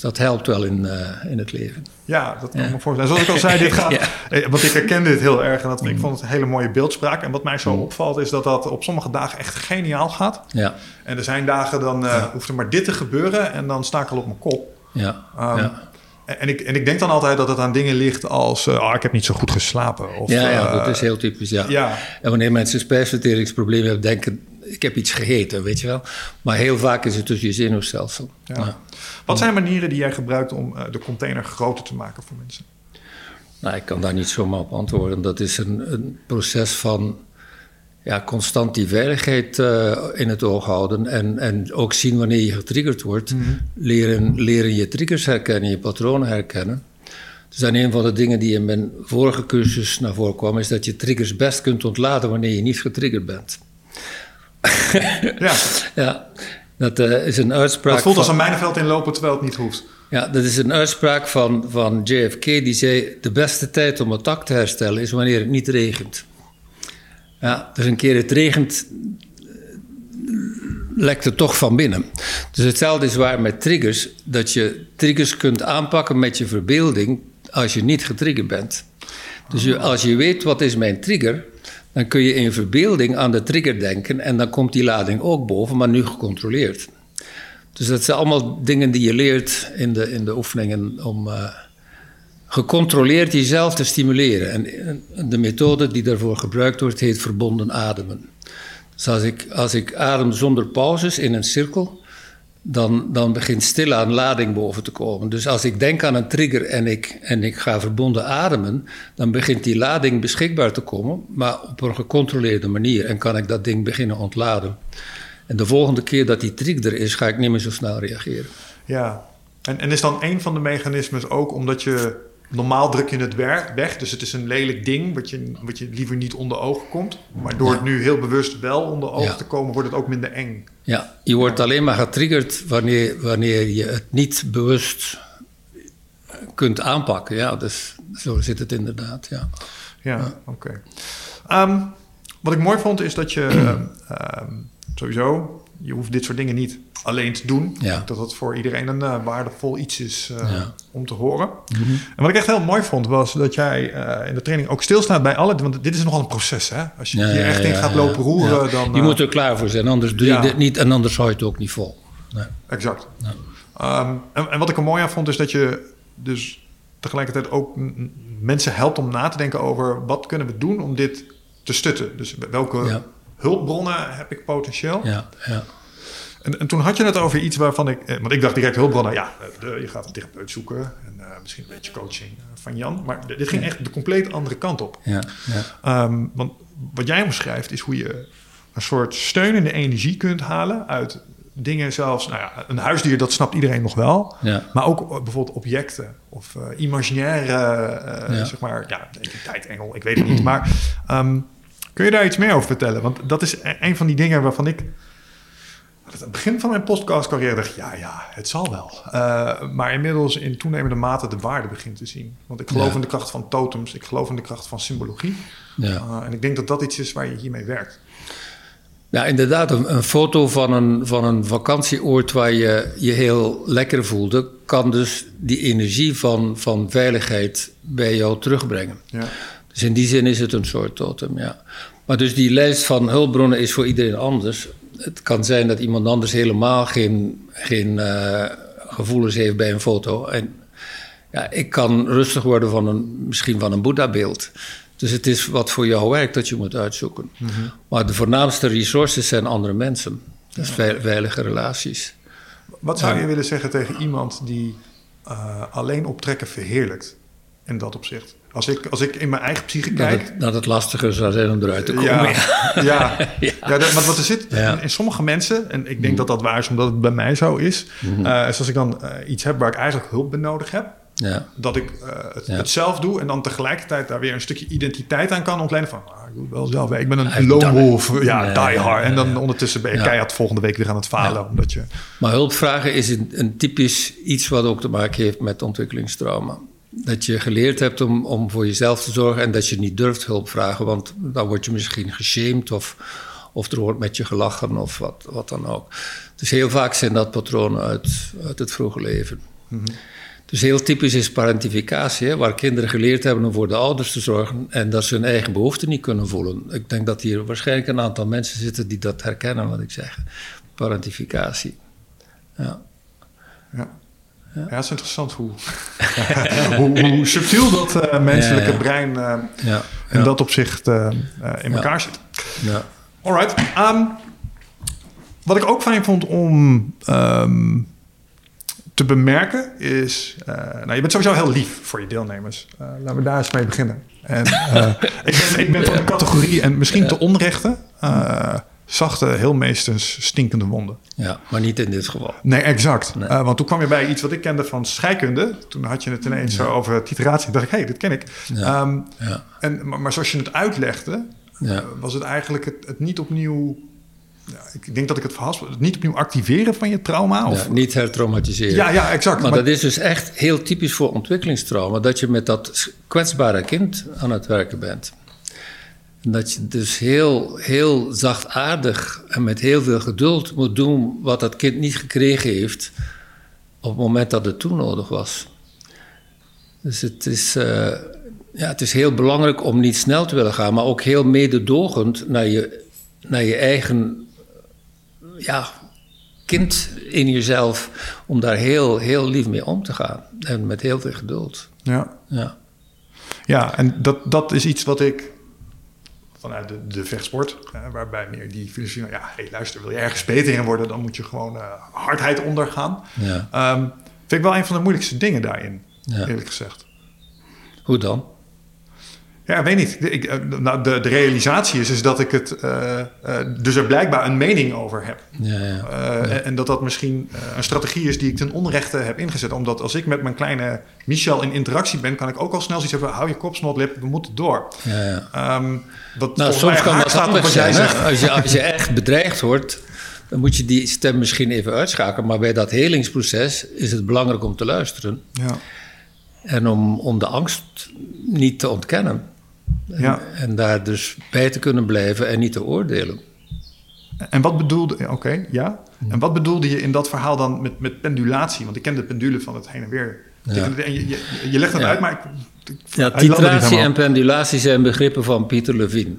Speaker 2: Dat helpt wel in, eh, in het leven.
Speaker 1: Ja, dat kan ik me voorstellen. Zoals ik al zei, dit gaat.
Speaker 2: Ja.
Speaker 1: eh, Want ik herken dit heel erg en dat, ik vond het een hele mooie beeldspraak. En wat mij zo opvalt, is dat dat op sommige dagen echt geniaal gaat.
Speaker 2: Ja,
Speaker 1: En er zijn dagen dan eh, hoeft er maar dit te gebeuren en dan sta ik al op mijn kop.
Speaker 2: ja,
Speaker 1: Um,
Speaker 2: ja.
Speaker 1: En ik, en ik denk dan altijd dat het aan dingen ligt als... oh, ik heb niet zo goed geslapen. Of,
Speaker 2: ja, ja, dat is heel typisch, ja.
Speaker 1: ja.
Speaker 2: En wanneer mensen spijsverteringsproblemen hebben, denken, ik heb iets gegeten, weet je wel. Maar heel vaak is het dus je zenuwstelsel.
Speaker 1: Ja. Wat zijn manieren die jij gebruikt om eh, de container groter te maken voor mensen?
Speaker 2: Nou, ik kan daar niet zomaar op antwoorden. Dat is een, een proces van ja, constant die veiligheid eh, in het oog houden. En, en ook zien wanneer je getriggerd wordt. leren, leren je triggers herkennen, je patronen herkennen. Dus en een van de dingen die in mijn vorige cursus naar voren kwam... is dat je triggers best kunt ontladen wanneer je niet getriggerd bent.
Speaker 1: Ja,
Speaker 2: Ja, dat eh, is een uitspraak
Speaker 1: dat voelt als een mijnveld inlopen terwijl het niet hoeft.
Speaker 2: Ja, dat is een uitspraak van, van JFK die zei: De beste tijd om het dak te herstellen is wanneer het niet regent. Ja, dus een keer het regent, eh, lekt het toch van binnen. Dus hetzelfde is waar met triggers: dat je triggers kunt aanpakken met je verbeelding als je niet getriggerd bent. Dus je, als je weet wat is mijn trigger, dan kun je in verbeelding aan de trigger denken en dan komt die lading ook boven, maar nu gecontroleerd. Dus dat zijn allemaal dingen die je leert in de, in de oefeningen om eh, gecontroleerd jezelf te stimuleren. En de methode die daarvoor gebruikt wordt, heet verbonden ademen. Dus als ik, als ik adem zonder pauzes in een cirkel, dan, dan begint stilaan lading boven te komen. Dus als ik denk aan een trigger en ik, en ik ga verbonden ademen, dan begint die lading beschikbaar te komen, maar op een gecontroleerde manier. En kan ik dat ding beginnen ontladen. En de volgende keer dat die trigger er is, ga ik niet meer zo snel reageren.
Speaker 1: Ja. En, en is dan een van de mechanismes ook omdat je normaal druk je het weg. Dus het is een lelijk ding wat je, wat je liever niet onder ogen komt. Maar door
Speaker 2: Ja.
Speaker 1: het nu heel bewust wel onder ogen
Speaker 2: Ja.
Speaker 1: te komen, wordt het ook minder eng.
Speaker 2: Ja, je wordt alleen maar getriggerd wanneer, wanneer je het niet bewust kunt aanpakken. Ja, dus zo zit het inderdaad. Ja.
Speaker 1: Ja, oké. Ehm, wat ik mooi vond is dat je ehm, sowieso, je hoeft dit soort dingen niet alleen te doen.
Speaker 2: Ja.
Speaker 1: Dat dat voor iedereen een eh, waardevol iets is eh,
Speaker 2: Ja.
Speaker 1: om te horen. En wat ik echt heel mooi vond was dat jij eh, in de training ook stilstaat bij alle, want dit is nogal een proces hè. Als je
Speaker 2: Ja,
Speaker 1: hier echt in gaat lopen roeren, dan...
Speaker 2: Je moet er klaar voor zijn, anders doe je dit niet en anders hou je het ook niet vol. Nee.
Speaker 1: Exact.
Speaker 2: Ja.
Speaker 1: Ehm, en, en wat ik er mooi aan vond, is dat je dus tegelijkertijd ook mensen helpt om na te denken over wat kunnen we doen om dit te stutten. Dus welke hulpbronnen heb ik potentieel?
Speaker 2: Ja, ja.
Speaker 1: En, en toen had je het over iets waarvan ik, eh, want ik dacht direct hulpbronnen, ja, eh, de, je gaat een therapeut zoeken en eh, misschien een beetje coaching van Jan. Maar dit ging echt de compleet andere kant op.
Speaker 2: ja, ja.
Speaker 1: Ehm, want wat jij omschrijft is hoe je een soort steunende energie kunt halen uit dingen zelfs, nou ja, een huisdier, dat snapt iedereen nog wel.
Speaker 2: Ja.
Speaker 1: Maar ook bijvoorbeeld objecten of imaginaire,
Speaker 2: Ja.
Speaker 1: zeg maar, ja, identiteitsengel, ik weet het niet. Maar ehm, kun je daar iets meer over vertellen? Want dat is e- een van die dingen waarvan ik aan het begin van mijn podcastcarrière dacht, ja, ja, het zal wel. Eh, maar inmiddels in toenemende mate de waarde begint te zien. Want ik geloof
Speaker 2: Ja.
Speaker 1: in de kracht van totems, ik geloof in de kracht van symbologie.
Speaker 2: ja.
Speaker 1: Uh, en ik denk dat dat iets is waar je hiermee werkt.
Speaker 2: Ja, inderdaad, een, een foto van een, van een vakantieoord waar je je heel lekker voelde, kan dus die energie van, van veiligheid bij jou terugbrengen.
Speaker 1: Ja.
Speaker 2: Dus in die zin is het een soort totem, ja. Maar dus die lijst van hulpbronnen is voor iedereen anders. Het kan zijn dat iemand anders helemaal geen, geen eh, gevoelens heeft bij een foto. En ja, ik kan rustig worden van een, misschien van een Boeddha-beeld. Dus het is wat voor jou werkt dat je moet uitzoeken. Maar de voornaamste resources zijn andere mensen. Dus veil- veilige relaties.
Speaker 1: Wat zou
Speaker 2: Ja.
Speaker 1: je willen zeggen tegen iemand die uh, alleen optrekken verheerlijkt in dat opzicht? Als ik, als ik in mijn eigen psyche
Speaker 2: Dat
Speaker 1: kijk.
Speaker 2: het, dat het lastiger zou zijn om eruit te komen.
Speaker 1: Ja,
Speaker 2: Ja.
Speaker 1: ja.
Speaker 2: Ja.
Speaker 1: ja. dat- want wat er zit
Speaker 2: Ja.
Speaker 1: in, sommige mensen, en ik denk dat dat waar is omdat het bij mij zo is,
Speaker 2: Mhm.
Speaker 1: eh, is als ik dan eh, iets heb waar ik eigenlijk hulp bij nodig heb,
Speaker 2: Ja.
Speaker 1: dat ik eh, het, zelf doe en dan tegelijkertijd daar weer een stukje identiteit aan kan ontlenen van, ah, ik doe het wel zelf, ik ben een lone wolf, ja, die hard. En dan ondertussen ben je keihard volgende week weer aan het falen, omdat je...
Speaker 2: Maar hulpvragen is een, een typisch iets wat ook te maken heeft met ontwikkelingstrauma. Dat je geleerd hebt om, om voor jezelf te zorgen en dat je niet durft hulp vragen, want dan word je misschien geshamed of, of er wordt met je gelachen of wat, wat dan ook. Dus heel vaak zijn dat patronen uit, uit het vroege leven. Dus heel typisch is parentificatie, hè, waar kinderen geleerd hebben om voor de ouders te zorgen en dat ze hun eigen behoeften niet kunnen voelen. Ik denk dat hier waarschijnlijk een aantal mensen zitten die dat herkennen, wat ik zeg. Parentificatie. Ja.
Speaker 1: Ja. Ja, het is interessant hoe, hoe, hoe subtiel dat eh, menselijke
Speaker 2: Ja,
Speaker 1: brein eh,
Speaker 2: Ja,
Speaker 1: in dat opzicht eh, in elkaar zit.
Speaker 2: ja.
Speaker 1: Alright. Ehm, wat ik ook fijn vond om ehm, te bemerken is... nou, je bent sowieso heel lief voor je deelnemers. Laten we daar eens mee beginnen. En, ik, ben, ik ben van de categorie, en misschien te onrechte... zachte, heel meestens stinkende wonden.
Speaker 2: ja, maar niet in dit geval.
Speaker 1: Nee, exact.
Speaker 2: Nee.
Speaker 1: Eh, want toen kwam je bij iets wat ik kende van scheikunde. Toen had je het ineens zo over titeratie. Toen dacht ik, hé, hey, dit ken ik.
Speaker 2: Ja.
Speaker 1: Ehm,
Speaker 2: Ja,
Speaker 1: en, maar, maar zoals je het uitlegde, eh, was het eigenlijk het, het niet opnieuw... Ja, ik denk dat ik het verhaspel. Het niet opnieuw activeren van je trauma? Of,
Speaker 2: niet hertraumatiseren.
Speaker 1: ja, ja, exact.
Speaker 2: Maar
Speaker 1: Maar-
Speaker 2: dat is dus echt heel typisch voor ontwikkelingstrauma, dat je met dat kwetsbare kind aan het werken bent. En dat je dus heel, heel zachtaardig en met heel veel geduld moet doen wat dat kind niet gekregen heeft op het moment dat het toen nodig was. Dus het is, eh, ja, het is heel belangrijk om niet snel te willen gaan, maar ook heel mededogend naar je, naar je eigen ja, kind in jezelf, om daar heel, heel lief mee om te gaan. En met heel veel geduld.
Speaker 1: ja.
Speaker 2: Ja,
Speaker 1: Ja, en dat, dat is iets wat ik vanuit de, de vechtsport, waarbij meer die filosofie, van, ja, hey, luister, wil je ergens beter in worden, dan moet je gewoon eh, hardheid ondergaan.
Speaker 2: ja.
Speaker 1: Ehm, vind ik wel een van de moeilijkste dingen daarin,
Speaker 2: Ja.
Speaker 1: eerlijk gezegd.
Speaker 2: Hoe dan?
Speaker 1: Ja, weet niet. De, ik, eh, nou, de, de realisatie is, is dat ik het. eh, eh, dus er blijkbaar een mening over heb.
Speaker 2: Ja, ja.
Speaker 1: En, en dat dat misschien een strategie is die ik ten onrechte heb ingezet. Omdat als ik met mijn kleine Michel in interactie ben, kan ik ook al snel zoiets hebben. Hou je kop, snotlip, we moeten door.
Speaker 2: ja, ja.
Speaker 1: Ehm, wat
Speaker 2: Nou, soms kan dat
Speaker 1: jij
Speaker 2: zijn. Als je, als je echt bedreigd wordt, dan moet je die stem misschien even uitschakelen. Maar bij dat helingsproces is het belangrijk om te luisteren.
Speaker 1: Ja.
Speaker 2: En om, om de angst niet te ontkennen. En,
Speaker 1: Ja.
Speaker 2: en daar dus bij te kunnen blijven en niet te oordelen.
Speaker 1: En wat bedoelde, oké, ja. En wat bedoelde je in dat verhaal dan met, met pendulatie? Want ik ken de pendule van het heen en weer.
Speaker 2: Ja.
Speaker 1: Je, je, je legt het
Speaker 2: Ja.
Speaker 1: uit, maar ik,
Speaker 2: Ja, titratie en pendulatie zijn begrippen van Pieter Levine.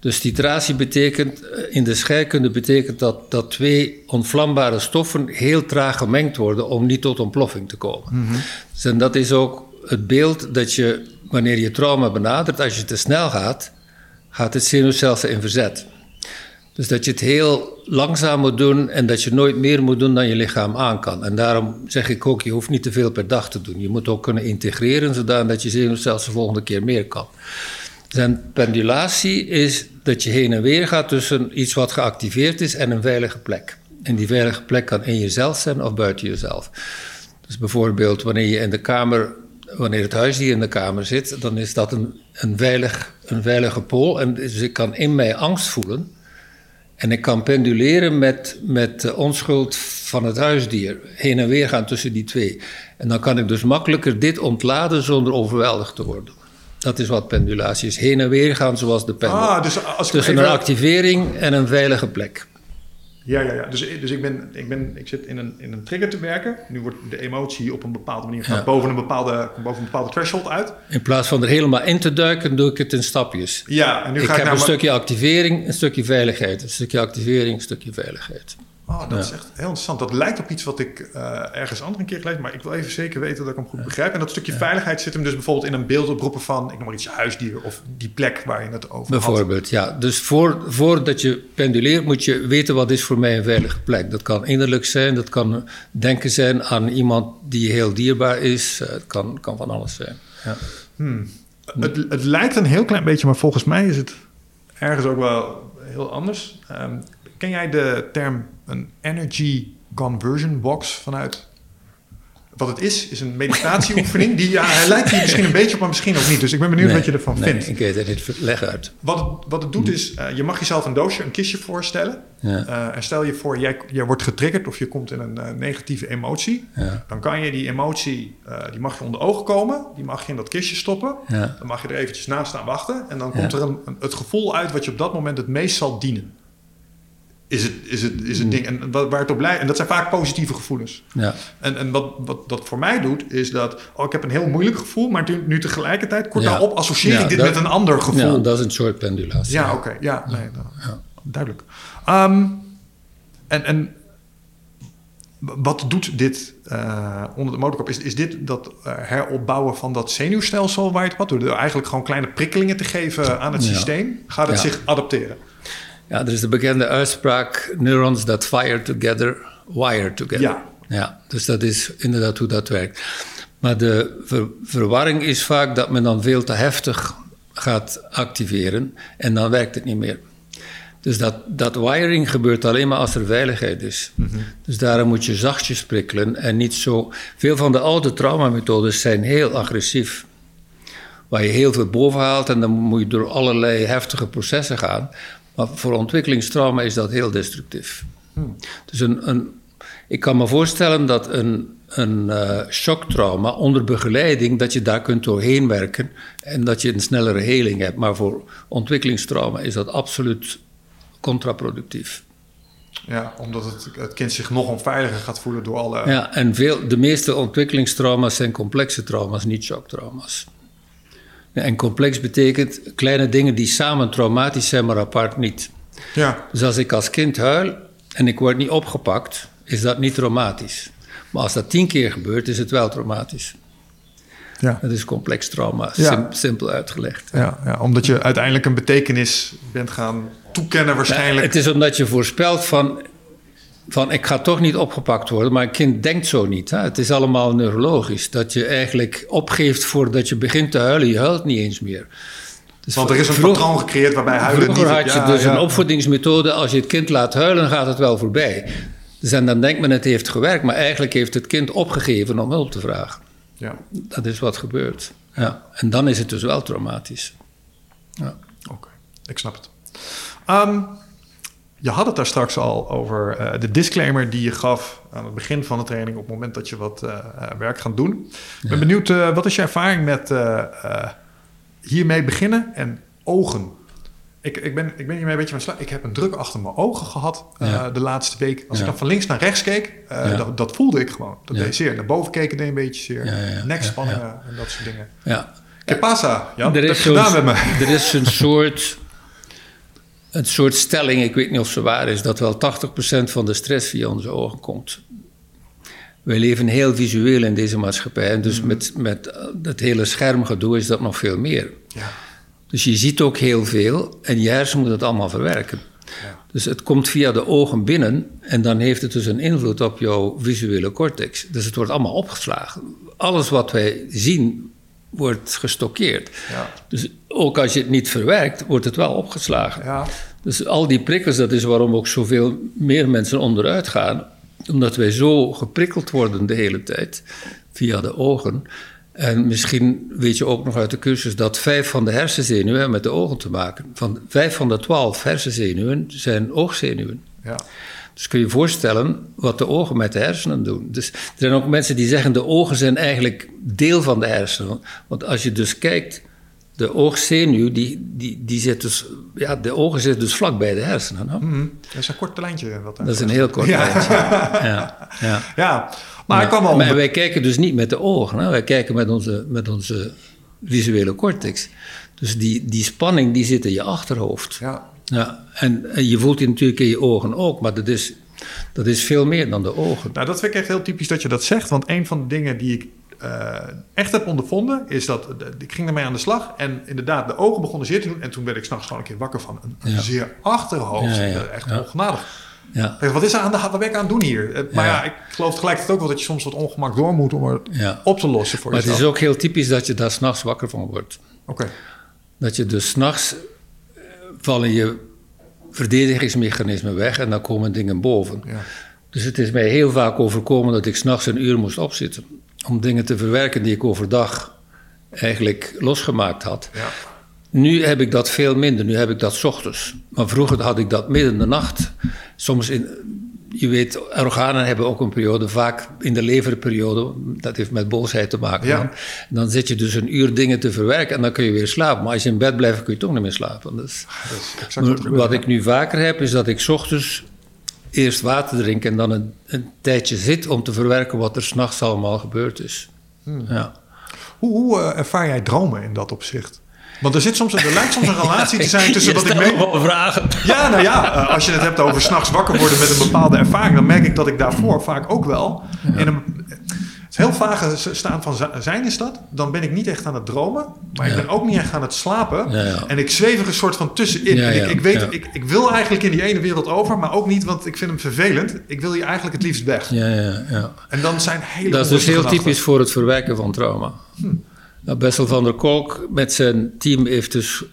Speaker 2: Dus titratie betekent, eh, in de scheikunde betekent dat, dat twee ontvlambare stoffen heel traag gemengd worden om niet tot ontploffing te komen.
Speaker 1: Mhm.
Speaker 2: Dus en dat is ook het beeld dat je, wanneer je trauma benadert, als je te snel gaat, gaat het zenuwstelsel in verzet. Dus dat je het heel langzaam moet doen en dat je nooit meer moet doen dan je lichaam aan kan. En daarom zeg ik ook, je hoeft niet te veel per dag te doen. Je moet ook kunnen integreren zodat je zenuwstelsel de volgende keer meer kan. En pendulatie is dat je heen en weer gaat tussen iets wat geactiveerd is en een veilige plek. En die veilige plek kan in jezelf zijn of buiten jezelf. Dus bijvoorbeeld wanneer je in de kamer, wanneer het huisdier in de kamer zit, dan is dat een, een, veilig, een veilige pool. En dus ik kan in mij angst voelen. En ik kan penduleren met, met de onschuld van het huisdier. Heen en weer gaan tussen die twee. En dan kan ik dus makkelijker dit ontladen zonder overweldigd te worden. Dat is wat pendulatie is. Heen en weer gaan zoals de pendel.
Speaker 1: Ah, dus als ik
Speaker 2: Tussen
Speaker 1: even-
Speaker 2: een activering en een veilige plek.
Speaker 1: Ja, ja, ja. Dus, dus ik, ben, ik, ben, ik zit in een, in een trigger te werken. Nu wordt de emotie op een bepaalde manier gaat
Speaker 2: Ja.
Speaker 1: boven, een bepaalde, boven een bepaalde threshold uit.
Speaker 2: In plaats van er helemaal in te duiken, doe ik het in stapjes.
Speaker 1: Ja, en nu
Speaker 2: ik
Speaker 1: ga ik,
Speaker 2: heb een stukje activering, een stukje veiligheid. Een stukje activering, een stukje veiligheid.
Speaker 1: Oh, dat
Speaker 2: Ja.
Speaker 1: is echt heel interessant. Dat lijkt op iets wat ik eh, ergens anders een keer gelezen maar ik wil even zeker weten dat ik hem goed begrijp. En dat stukje veiligheid zit hem dus bijvoorbeeld in een beeld oproepen van, ik noem maar iets, huisdier of die plek waar je het over had.
Speaker 2: Bijvoorbeeld, ja. Dus voor, voordat je penduleert, moet je weten wat is voor mij een veilige plek. Dat kan innerlijk zijn, dat kan denken zijn aan iemand die heel dierbaar is. Eh, Het kan, kan van alles zijn. Ja.
Speaker 1: Het, het lijkt een heel klein beetje, maar volgens mij is het ergens ook wel heel anders. Ehm, ken jij de term een energy conversion box vanuit? Wat het is, is een meditatieoefening. Die, ja, hij lijkt hier misschien een beetje op, maar misschien ook niet. Dus ik ben benieuwd
Speaker 2: Nee,
Speaker 1: wat je ervan
Speaker 2: nee,
Speaker 1: vindt.
Speaker 2: Ik weet het niet. Leg uit.
Speaker 1: Wat het, wat het doet is, eh, je mag jezelf een doosje, een kistje voorstellen.
Speaker 2: Ja.
Speaker 1: Eh, en stel je voor, jij, jij wordt getriggerd of je komt in een eh, negatieve emotie.
Speaker 2: Ja.
Speaker 1: Dan kan je die emotie, die mag je onder ogen komen. Die mag je in dat kistje stoppen.
Speaker 2: Ja.
Speaker 1: Dan mag je er eventjes naast staan wachten. En dan komt er een, een- het gevoel uit wat je op dat moment het meest zal dienen. Is het, is het, is
Speaker 2: Hmm.
Speaker 1: het ding. En wa- waar het op blij, En dat zijn vaak positieve gevoelens.
Speaker 2: Ja.
Speaker 1: En, en wat, wat dat voor mij doet, is dat... Oh, ik heb een heel moeilijk gevoel. Maar nu, nu tegelijkertijd, kort
Speaker 2: Ja.
Speaker 1: daarop, associeer
Speaker 2: Ja,
Speaker 1: ik dit
Speaker 2: dat-
Speaker 1: met een ander gevoel.
Speaker 2: ja, dat is een soort pendulatie.
Speaker 1: Ja, oké. Ja, nee, nou, duidelijk. Ehm, en, en wat doet dit eh, onder de motorkap? Is, is dit dat eh, heropbouwen van dat zenuwstelsel waar je het had? Door er eigenlijk gewoon kleine prikkelingen te geven aan het systeem? Gaat het zich adapteren?
Speaker 2: Ja, er is de bekende uitspraak: neurons that fire together, wire together.
Speaker 1: Ja.
Speaker 2: ja dus dat is inderdaad hoe dat werkt. Maar de ver- verwarring is vaak dat men dan veel te heftig gaat activeren en dan werkt het niet meer. Dus dat, dat wiring gebeurt alleen maar als er veiligheid is. Dus daarom moet je zachtjes prikkelen en niet zo. Veel van de oude traumamethodes zijn heel agressief waar je heel veel boven haalt en dan moet je door allerlei heftige processen gaan. Maar voor ontwikkelingstrauma is dat heel destructief. Dus een, een, ik kan me voorstellen dat een, een eh, shocktrauma onder begeleiding, dat je daar kunt doorheen werken en dat je een snellere heling hebt. Maar voor ontwikkelingstrauma is dat absoluut contraproductief.
Speaker 1: Ja, omdat het, het kind zich nog onveiliger gaat voelen door alle...
Speaker 2: Ja, en veel, de meeste ontwikkelingstrauma's zijn complexe trauma's, niet shocktrauma's. En complex betekent kleine dingen die samen traumatisch zijn, maar apart niet.
Speaker 1: Ja.
Speaker 2: Dus als ik als kind huil en ik word niet opgepakt, is dat niet traumatisch. Maar als dat tien keer gebeurt, is het wel traumatisch.
Speaker 1: Ja.
Speaker 2: Dat is complex trauma,
Speaker 1: Ja.
Speaker 2: sim- simpel uitgelegd.
Speaker 1: Ja, ja, omdat je uiteindelijk een betekenis bent gaan toekennen waarschijnlijk.
Speaker 2: Het is omdat je voorspelt van, van ik ga toch niet opgepakt worden, maar een kind denkt zo niet. Hè? Het is allemaal neurologisch. Dat je eigenlijk opgeeft voordat je begint te huilen, je huilt niet eens meer. Dus
Speaker 1: Want er is een
Speaker 2: vroeg-
Speaker 1: patroon gecreëerd waarbij huilen
Speaker 2: Vroeger
Speaker 1: niet...
Speaker 2: had je
Speaker 1: ja,
Speaker 2: dus
Speaker 1: ja.
Speaker 2: een opvoedingsmethode. Als je het kind laat huilen, gaat het wel voorbij. Dus en dan denkt men het heeft gewerkt, maar eigenlijk heeft het kind opgegeven om hulp te vragen.
Speaker 1: Ja,
Speaker 2: Dat is wat gebeurt. Ja. En dan is het dus wel traumatisch. Ja.
Speaker 1: oké. Ik snap het. Ehm, je had het daar straks al over eh, de disclaimer die je gaf aan het begin van de training... op het moment dat je wat eh, werk gaat doen. Ik ben benieuwd, wat is je ervaring met hiermee beginnen en ogen? Ik, ik, ben, ik ben hiermee een beetje van slag. Ik heb een druk achter mijn ogen gehad eh,
Speaker 2: Ja.
Speaker 1: de laatste week. Als ik dan van links naar rechts keek, dat, dat voelde ik gewoon. Dat deed zeer. Naar boven keken deed een beetje zeer. Nekspanningen en dat soort dingen.
Speaker 2: Ja.
Speaker 1: Que pasa? Ja,
Speaker 2: er, is
Speaker 1: je gedaan met me.
Speaker 2: er is een soort, een soort stelling, ik weet niet of ze waar is, dat wel 80% van de stress via onze ogen komt. Wij leven heel visueel in deze maatschappij. En dus met, met het hele schermgedoe is dat nog veel meer.
Speaker 1: Ja.
Speaker 2: Dus je ziet ook heel veel en je hersen moet het allemaal verwerken.
Speaker 1: Ja.
Speaker 2: Dus het komt via de ogen binnen en dan heeft het dus een invloed op jouw visuele cortex. Dus het wordt allemaal opgeslagen. Alles wat wij zien wordt gestockeerd.
Speaker 1: Ja.
Speaker 2: Dus ook als je het niet verwerkt, wordt het wel opgeslagen.
Speaker 1: Ja.
Speaker 2: Dus al die prikkels, dat is waarom ook zoveel meer mensen onderuit gaan. Omdat wij zo geprikkeld worden de hele tijd via de ogen. En misschien weet je ook nog uit de cursus dat vijf van de hersenzenuwen hebben met de ogen te maken. Van vijf van de twaalf hersenzenuwen zijn oogzenuwen.
Speaker 1: Ja.
Speaker 2: Dus kun je je voorstellen wat de ogen met de hersenen doen. Dus er zijn ook mensen die zeggen de ogen zijn eigenlijk deel van de hersenen. Want als je dus kijkt, de oogzenuw, die, die, die zit dus, ja, de ogen zitten dus vlak bij de hersenen.
Speaker 1: Mhm. Dat is een kort lijntje. Wat
Speaker 2: Dat is een heel kort
Speaker 1: Ja.
Speaker 2: lijntje. Ja, ja.
Speaker 1: Ja, maar ik kan wel...
Speaker 2: Maar wij kijken dus niet met de ogen, hè? wij kijken met onze, met onze visuele cortex. Dus die, die spanning die zit in je achterhoofd.
Speaker 1: Ja.
Speaker 2: Ja, en, en je voelt die natuurlijk in je ogen ook, maar dat is, dat is veel meer dan de ogen.
Speaker 1: Nou, dat vind ik echt heel typisch dat je dat zegt. Want een van de dingen die ik eh, echt heb ondervonden... is dat ik ging ermee aan de slag. En inderdaad, de ogen begonnen zeer te doen. En toen werd ik s'nachts gewoon een keer wakker van een, een
Speaker 2: Ja.
Speaker 1: zeer achterhoofd.
Speaker 2: Ja, ja,
Speaker 1: echt
Speaker 2: ja.
Speaker 1: ongenadig.
Speaker 2: Ja,
Speaker 1: Wat is er aan de hand? Wat ben ik aan het doen hier? Eh, Maar ja, ik geloof tegelijkertijd ook wel dat je soms wat ongemak door moet... om het op te lossen voor
Speaker 2: Maar het
Speaker 1: jezelf.
Speaker 2: is ook heel typisch dat je daar s'nachts wakker van wordt.
Speaker 1: Oké.
Speaker 2: Dat je dus s'nachts vallen je verdedigingsmechanismen weg en dan komen dingen boven.
Speaker 1: Ja.
Speaker 2: Dus het is mij heel vaak overkomen dat ik s'nachts een uur moest opzitten. Om dingen te verwerken die ik overdag eigenlijk losgemaakt had.
Speaker 1: Ja.
Speaker 2: Nu heb ik dat veel minder. Nu heb ik dat 's ochtends. Maar vroeger had ik dat midden in de nacht. Soms in. Je weet, organen hebben ook een periode, vaak in de leverperiode. Dat heeft met boosheid te maken.
Speaker 1: Ja.
Speaker 2: Dan, dan zit je dus een uur dingen te verwerken en dan kun je weer slapen. Maar als je in bed blijft, kun je toch niet meer slapen. Dus,
Speaker 1: Dat wat
Speaker 2: ik nu vaker heb, is dat ik 's ochtends eerst water drink en dan een, een tijdje zit om te verwerken wat er s'nachts allemaal gebeurd is.
Speaker 1: Hmm.
Speaker 2: Ja.
Speaker 1: Hoe, hoe eh, ervaar jij dromen in dat opzicht? Want er, zit soms, er lijkt soms een relatie te zijn tussen wat ik
Speaker 2: stelt
Speaker 1: mee...
Speaker 2: wel vragen.
Speaker 1: Ja, nou ja, eh, als je het hebt over s'nachts wakker worden met een bepaalde ervaring, dan merk ik dat ik daarvoor vaak ook wel in een. Het heel vage s- staan van zi- zijn is dat. Dan ben ik niet echt aan het dromen, maar ik ben ook niet echt aan het slapen. En ik zweef er een soort van tussenin. Ik, ik weet, ik, ik wil eigenlijk in die ene wereld over, maar ook niet, want ik vind hem vervelend. Ik wil hier eigenlijk het liefst weg.
Speaker 2: Ja, ja, ja.
Speaker 1: En dan zijn hele
Speaker 2: Dat is dus heel typisch voor het verwerken van trauma.
Speaker 1: Hm.
Speaker 2: Nou, Bessel van der Kolk met zijn team heeft dus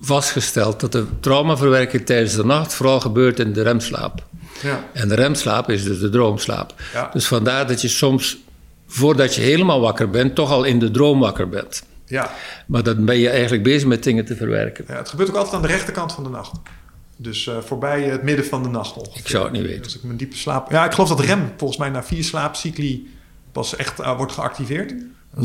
Speaker 2: vastgesteld dat de traumaverwerking tijdens de nacht vooral gebeurt in de remslaap.
Speaker 1: Ja.
Speaker 2: En de remslaap is dus de droomslaap.
Speaker 1: Ja.
Speaker 2: Dus vandaar dat je soms, voordat je helemaal wakker bent, toch al in de droom wakker bent.
Speaker 1: Ja.
Speaker 2: Maar dan ben je eigenlijk bezig met dingen te verwerken.
Speaker 1: ja, het gebeurt ook altijd aan de rechterkant van de nacht. Dus eh, voorbij het midden van de nacht ongeveer.
Speaker 2: Ik zou het niet weten.
Speaker 1: Als ik mijn diepe slaap... Ja, ik geloof dat rem volgens mij na vier slaapcycli pas echt eh, wordt geactiveerd. Dat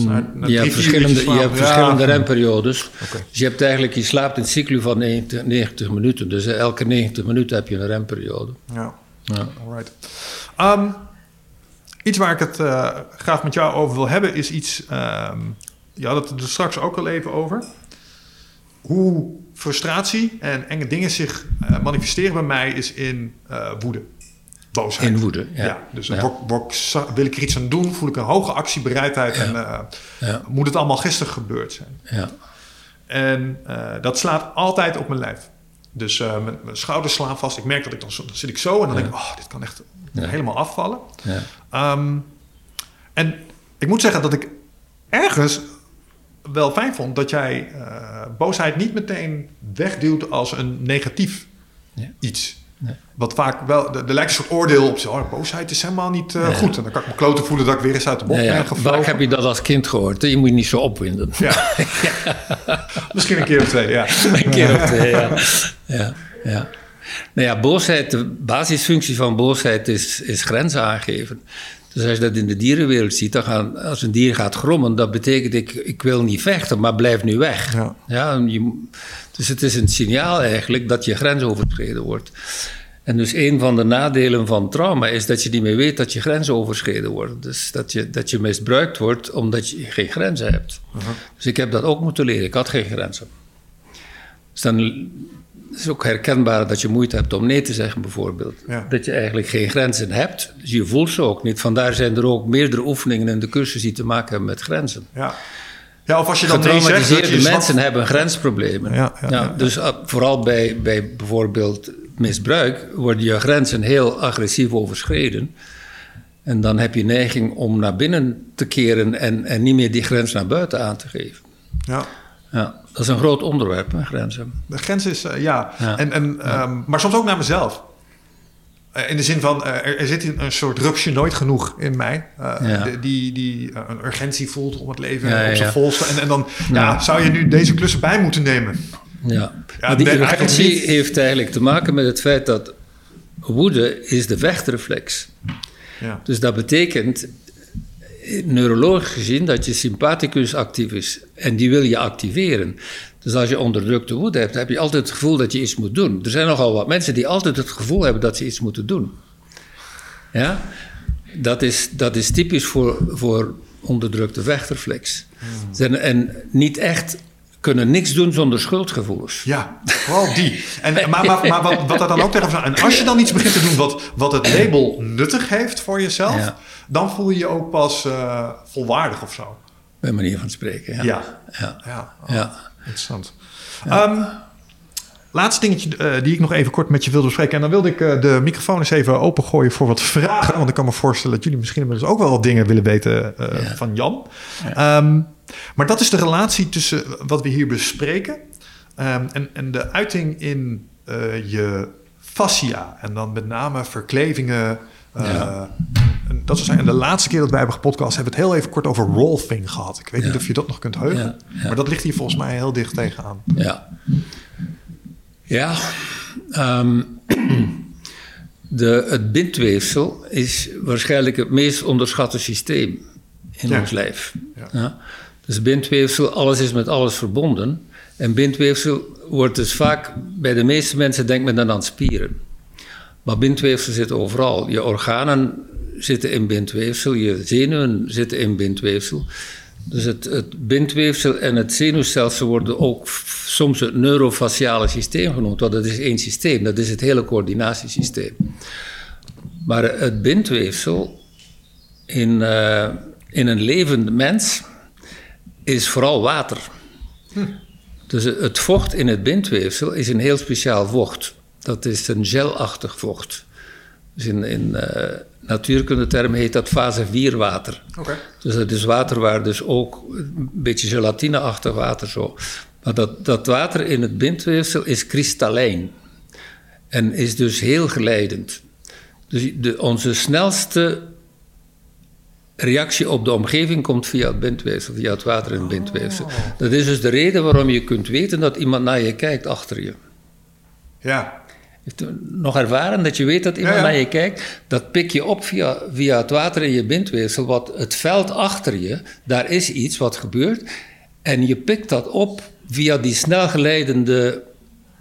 Speaker 1: is vier
Speaker 2: verschillende, je hebt
Speaker 1: Ja.
Speaker 2: verschillende remperiodes. Dus je hebt eigenlijk, je slaapt in een cyclus van 90, 90 minuten. Dus eh, elke 90 minuten heb je een remperiode.
Speaker 1: Ja,
Speaker 2: Ja.
Speaker 1: alright. Ehm, iets waar ik het eh, graag met jou over wil hebben is iets... je had het er straks ook al even over. Hoe frustratie en enge dingen zich eh, manifesteren bij mij is in eh, woede. Boosheid.
Speaker 2: In woede, ja.
Speaker 1: Ja, dus
Speaker 2: Ja.
Speaker 1: wil ik er iets aan doen? Voel ik een hoge actiebereidheid? En eh,
Speaker 2: Ja.
Speaker 1: moet het allemaal gisteren gebeurd zijn?
Speaker 2: Ja.
Speaker 1: En eh, dat slaat altijd op mijn lijf. Dus eh, mijn, mijn schouders slaan vast. Ik merk dat ik dan, zo- dan zit ik zo en dan denk ik, oh, dit kan echt
Speaker 2: Ja.
Speaker 1: helemaal afvallen.
Speaker 2: Ja.
Speaker 1: Ehm, en ik moet zeggen dat ik ergens wel fijn vond dat jij boosheid niet meteen wegduwt als een negatief
Speaker 2: Nee.
Speaker 1: iets.
Speaker 2: Nee.
Speaker 1: Wat vaak wel, er er lijkt een soort oordeel op. zo, Oh, boosheid is helemaal niet eh,
Speaker 2: Ja.
Speaker 1: goed. En dan kan ik me kloten voelen dat ik weer eens uit de bocht ben
Speaker 2: ja,
Speaker 1: gevlogen.
Speaker 2: vaak heb je dat als kind gehoord. Je moet je niet zo opwinden.
Speaker 1: Ja. Misschien een keer of twee, ja.
Speaker 2: Een keer of twee, ja. ja, ja. Nou ja, boosheid, de basisfunctie van boosheid is, is grenzen aangeven. Dus als je dat in de dierenwereld ziet, dan gaan, als een dier gaat grommen, dat betekent ik, ik wil niet vechten, maar blijf nu weg.
Speaker 1: Ja.
Speaker 2: en je, dus het is een signaal eigenlijk dat je grens overschreden wordt. En dus een van de nadelen van trauma is dat je niet meer weet dat je grenzen overschreden worden. Dus dat je, dat je misbruikt wordt omdat je geen grenzen hebt. Dus ik heb dat ook moeten leren. Ik had geen grenzen. Dus dan is het ook herkenbaar dat je moeite hebt om nee te zeggen, bijvoorbeeld.
Speaker 1: Ja.
Speaker 2: Dat je eigenlijk geen grenzen hebt. Dus je voelt ze ook niet. Vandaar zijn er ook meerdere oefeningen in de cursus die te maken hebben met grenzen.
Speaker 1: Ja. Ja, of als je dan nee zegt... dat je
Speaker 2: mensen hebben grensproblemen.
Speaker 1: Ja, ja, ja, ja.
Speaker 2: Dus uh, vooral bij, bij bijvoorbeeld misbruik worden je grenzen heel agressief overschreden. En dan heb je neiging om naar binnen te keren en, en niet meer die grens naar buiten aan te geven.
Speaker 1: Ja.
Speaker 2: Ja, dat is een groot onderwerp, hè, grenzen.
Speaker 1: De grens is, eh, ja.
Speaker 2: Ja.
Speaker 1: En, en, ehm, maar soms ook naar mezelf. Eh, in de zin van, eh, er, zit een, een soort rupsje nooit genoeg in mij. eh,
Speaker 2: Ja.
Speaker 1: die die een urgentie voelt om het leven
Speaker 2: Ja,
Speaker 1: op zijn
Speaker 2: ja.
Speaker 1: volste. En, en dan ja. Zou je nu deze klussen bij moeten nemen.
Speaker 2: Ja. maar die
Speaker 1: eigenlijk
Speaker 2: urgentie
Speaker 1: niet.
Speaker 2: heeft eigenlijk te maken met het feit dat woede is de vechtreflex.
Speaker 1: Ja.
Speaker 2: Dus dat betekent, neurologisch gezien, dat je sympathicus actief is. En die wil je activeren. Dus als je onderdrukte woede hebt, heb je altijd het gevoel dat je iets moet doen. Er zijn nogal wat mensen die altijd het gevoel hebben dat ze iets moeten doen. Ja? Dat is, dat is typisch voor, voor onderdrukte vechtreflex. Zijn- En niet echt kunnen niks doen zonder schuldgevoelens.
Speaker 1: Ja, vooral die. En, maar maar, maar wat, wat er dan ook tegen En als je dan iets begint te doen wat, wat het label nuttig heeft voor jezelf,
Speaker 2: Ja.
Speaker 1: Dan voel je je ook pas eh, volwaardig of zo.
Speaker 2: Bij manier van spreken. Ja.
Speaker 1: Ja.
Speaker 2: ja.
Speaker 1: Ja, oh,
Speaker 2: ja.
Speaker 1: interessant. Ehm, laatste dingetje eh, die ik nog even kort met je wilde bespreken. En dan wilde ik eh, de microfoon eens even opengooien voor wat vragen. Want ik kan me voorstellen dat jullie misschien inmiddels ook wel wat dingen willen weten van Jan. Ehm, maar dat is de relatie tussen wat we hier bespreken ehm, en, en de uiting in je fascia. En dan met name verklevingen.
Speaker 2: Ja.
Speaker 1: En dat is en de laatste keer dat wij hebben gepodcast, hebben we het heel even kort over rolfing gehad. Ik weet niet of je dat nog kunt heugen.
Speaker 2: Ja, ja.
Speaker 1: Maar dat ligt hier volgens mij heel dicht tegenaan.
Speaker 2: Ja. Ja. ehm, de, het bindweefsel is waarschijnlijk het meest onderschatte systeem in ons lijf.
Speaker 1: Ja.
Speaker 2: Ja. Dus bindweefsel, alles is met alles verbonden. En bindweefsel wordt dus vaak, bij de meeste mensen denkt men dan aan spieren. Maar bindweefsel zit overal. Je organen zitten in bindweefsel, je zenuwen zitten in bindweefsel. Dus het, het bindweefsel en het zenuwstelsel worden ook soms het neurofaciale systeem genoemd, want dat is één systeem, dat is het hele coördinatiesysteem. Maar het bindweefsel in, eh, in een levend mens is vooral water. Dus het vocht in het bindweefsel is een heel speciaal vocht. Dat is een gelachtig vocht. Dus in, in eh, natuurkundetermen heet dat fase 4 water.
Speaker 1: Oké.
Speaker 2: Dus het is water waar dus ook een beetje gelatineachtig water zo. Maar dat, dat water in het bindweefsel is kristallijn. En is dus heel geleidend. Dus de, onze snelste reactie op de omgeving komt via het bindweefsel, via het water in het bindweefsel. Dat is dus de reden waarom je kunt weten dat iemand naar je kijkt achter je.
Speaker 1: Ja.
Speaker 2: Nog ervaren dat je weet dat iemand
Speaker 1: Ja, ja.
Speaker 2: naar je kijkt? Dat pik je op via, via het water in je bindweefsel. Wat het veld achter je, daar is iets wat gebeurt. En je pikt dat op via die snelgeleidende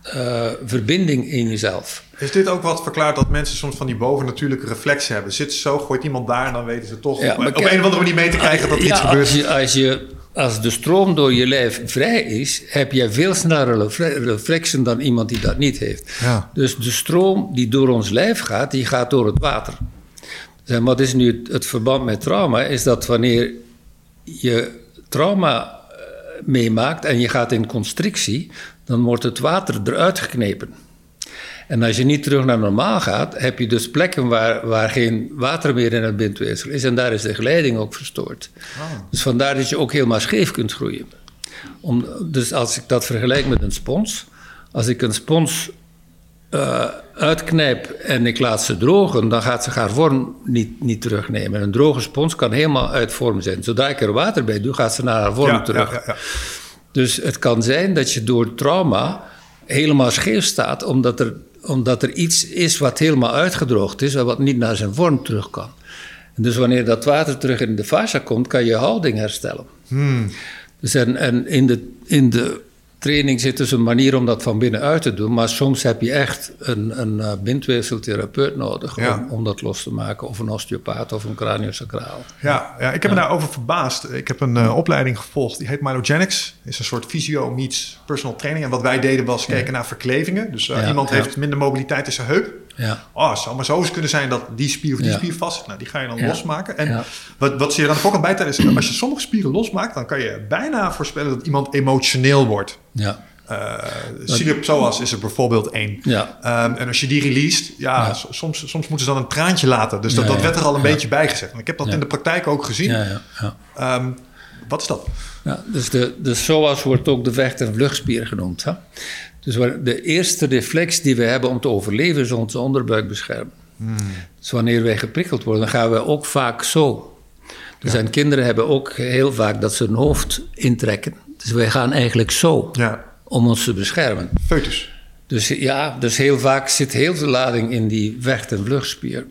Speaker 2: eh, verbinding in jezelf.
Speaker 1: Is dit ook wat verklaart dat mensen soms van die bovennatuurlijke reflexen hebben? Zit ze zo, gooit iemand daar en dan weten ze toch
Speaker 2: Ja,
Speaker 1: op, een of andere manier mee te krijgen dat er iets gebeurt.
Speaker 2: Als, je, als, je, als de stroom door je lijf vrij is, heb je veel sneller refle- reflexen dan iemand die dat niet heeft.
Speaker 1: Ja.
Speaker 2: Dus de stroom die door ons lijf gaat, die gaat door het water. En wat is nu het, het verband met trauma? Is dat wanneer je trauma eh, meemaakt en je gaat in constrictie, dan wordt het water eruit geknepen. En als je niet terug naar normaal gaat, heb je dus plekken waar, waar geen water meer in het bindweefsel is. En daar is de geleiding ook verstoord. Dus vandaar dat je ook helemaal scheef kunt groeien. Om, dus als ik dat vergelijk met een spons, als ik een spons uh, uitknijp en ik laat ze drogen, dan gaat ze haar vorm niet, niet terugnemen. Een droge spons kan helemaal uit vorm zijn. Zodra ik er water bij doe, gaat ze naar haar vorm terug. Ja, ja, dus het kan zijn dat je door trauma helemaal scheef staat, omdat er, omdat er iets is wat helemaal uitgedroogd is en wat niet naar zijn vorm terug kan. En dus wanneer dat water terug in de fascia komt, kan je houding herstellen. Hmm. Dus en, en in, de, in de training zit dus een manier om dat van binnenuit te doen. Maar soms heb je echt een, een uh, bindweefseltherapeut nodig om, om, dat los te maken. Of een osteopaat of een craniosacraal.
Speaker 1: Ja, ja ik heb me daarover verbaasd. Ik heb een uh, opleiding gevolgd, die heet Mylogenics. is een soort fysio meets personal training. En wat wij deden was kijken naar verklevingen. Dus uh, iemand heeft minder mobiliteit in zijn heup. Ja. Oh, het zou maar zo eens kunnen zijn dat die spier of die spier vast Nou, die ga je dan losmaken. En wat, wat ze je dan de voorkant bij is, als je sommige spieren losmaakt, dan kan je bijna voorspellen dat iemand emotioneel wordt. Ja. Uh, psoas is er bijvoorbeeld één. Ja. Um, en als je die released, ja, Soms, soms moeten ze dan een traantje laten. Dus dat, dat werd er al een beetje bij gezegd. En ik heb dat in de praktijk ook gezien. Um, wat is dat?
Speaker 2: Ja, dus de, de psoas wordt ook de vecht- en vluchtspier genoemd. Hè? Dus de eerste reflex die we hebben om te overleven is onze onderbuik beschermen. Hmm. Dus wanneer wij geprikkeld worden, dan gaan we ook vaak zo. Dus en kinderen hebben ook heel vaak dat ze hun hoofd intrekken. Dus wij gaan eigenlijk zo ja. om ons te beschermen.
Speaker 1: Foetus.
Speaker 2: Dus ja, dus heel vaak zit heel veel lading in die vecht- en vluchtspier.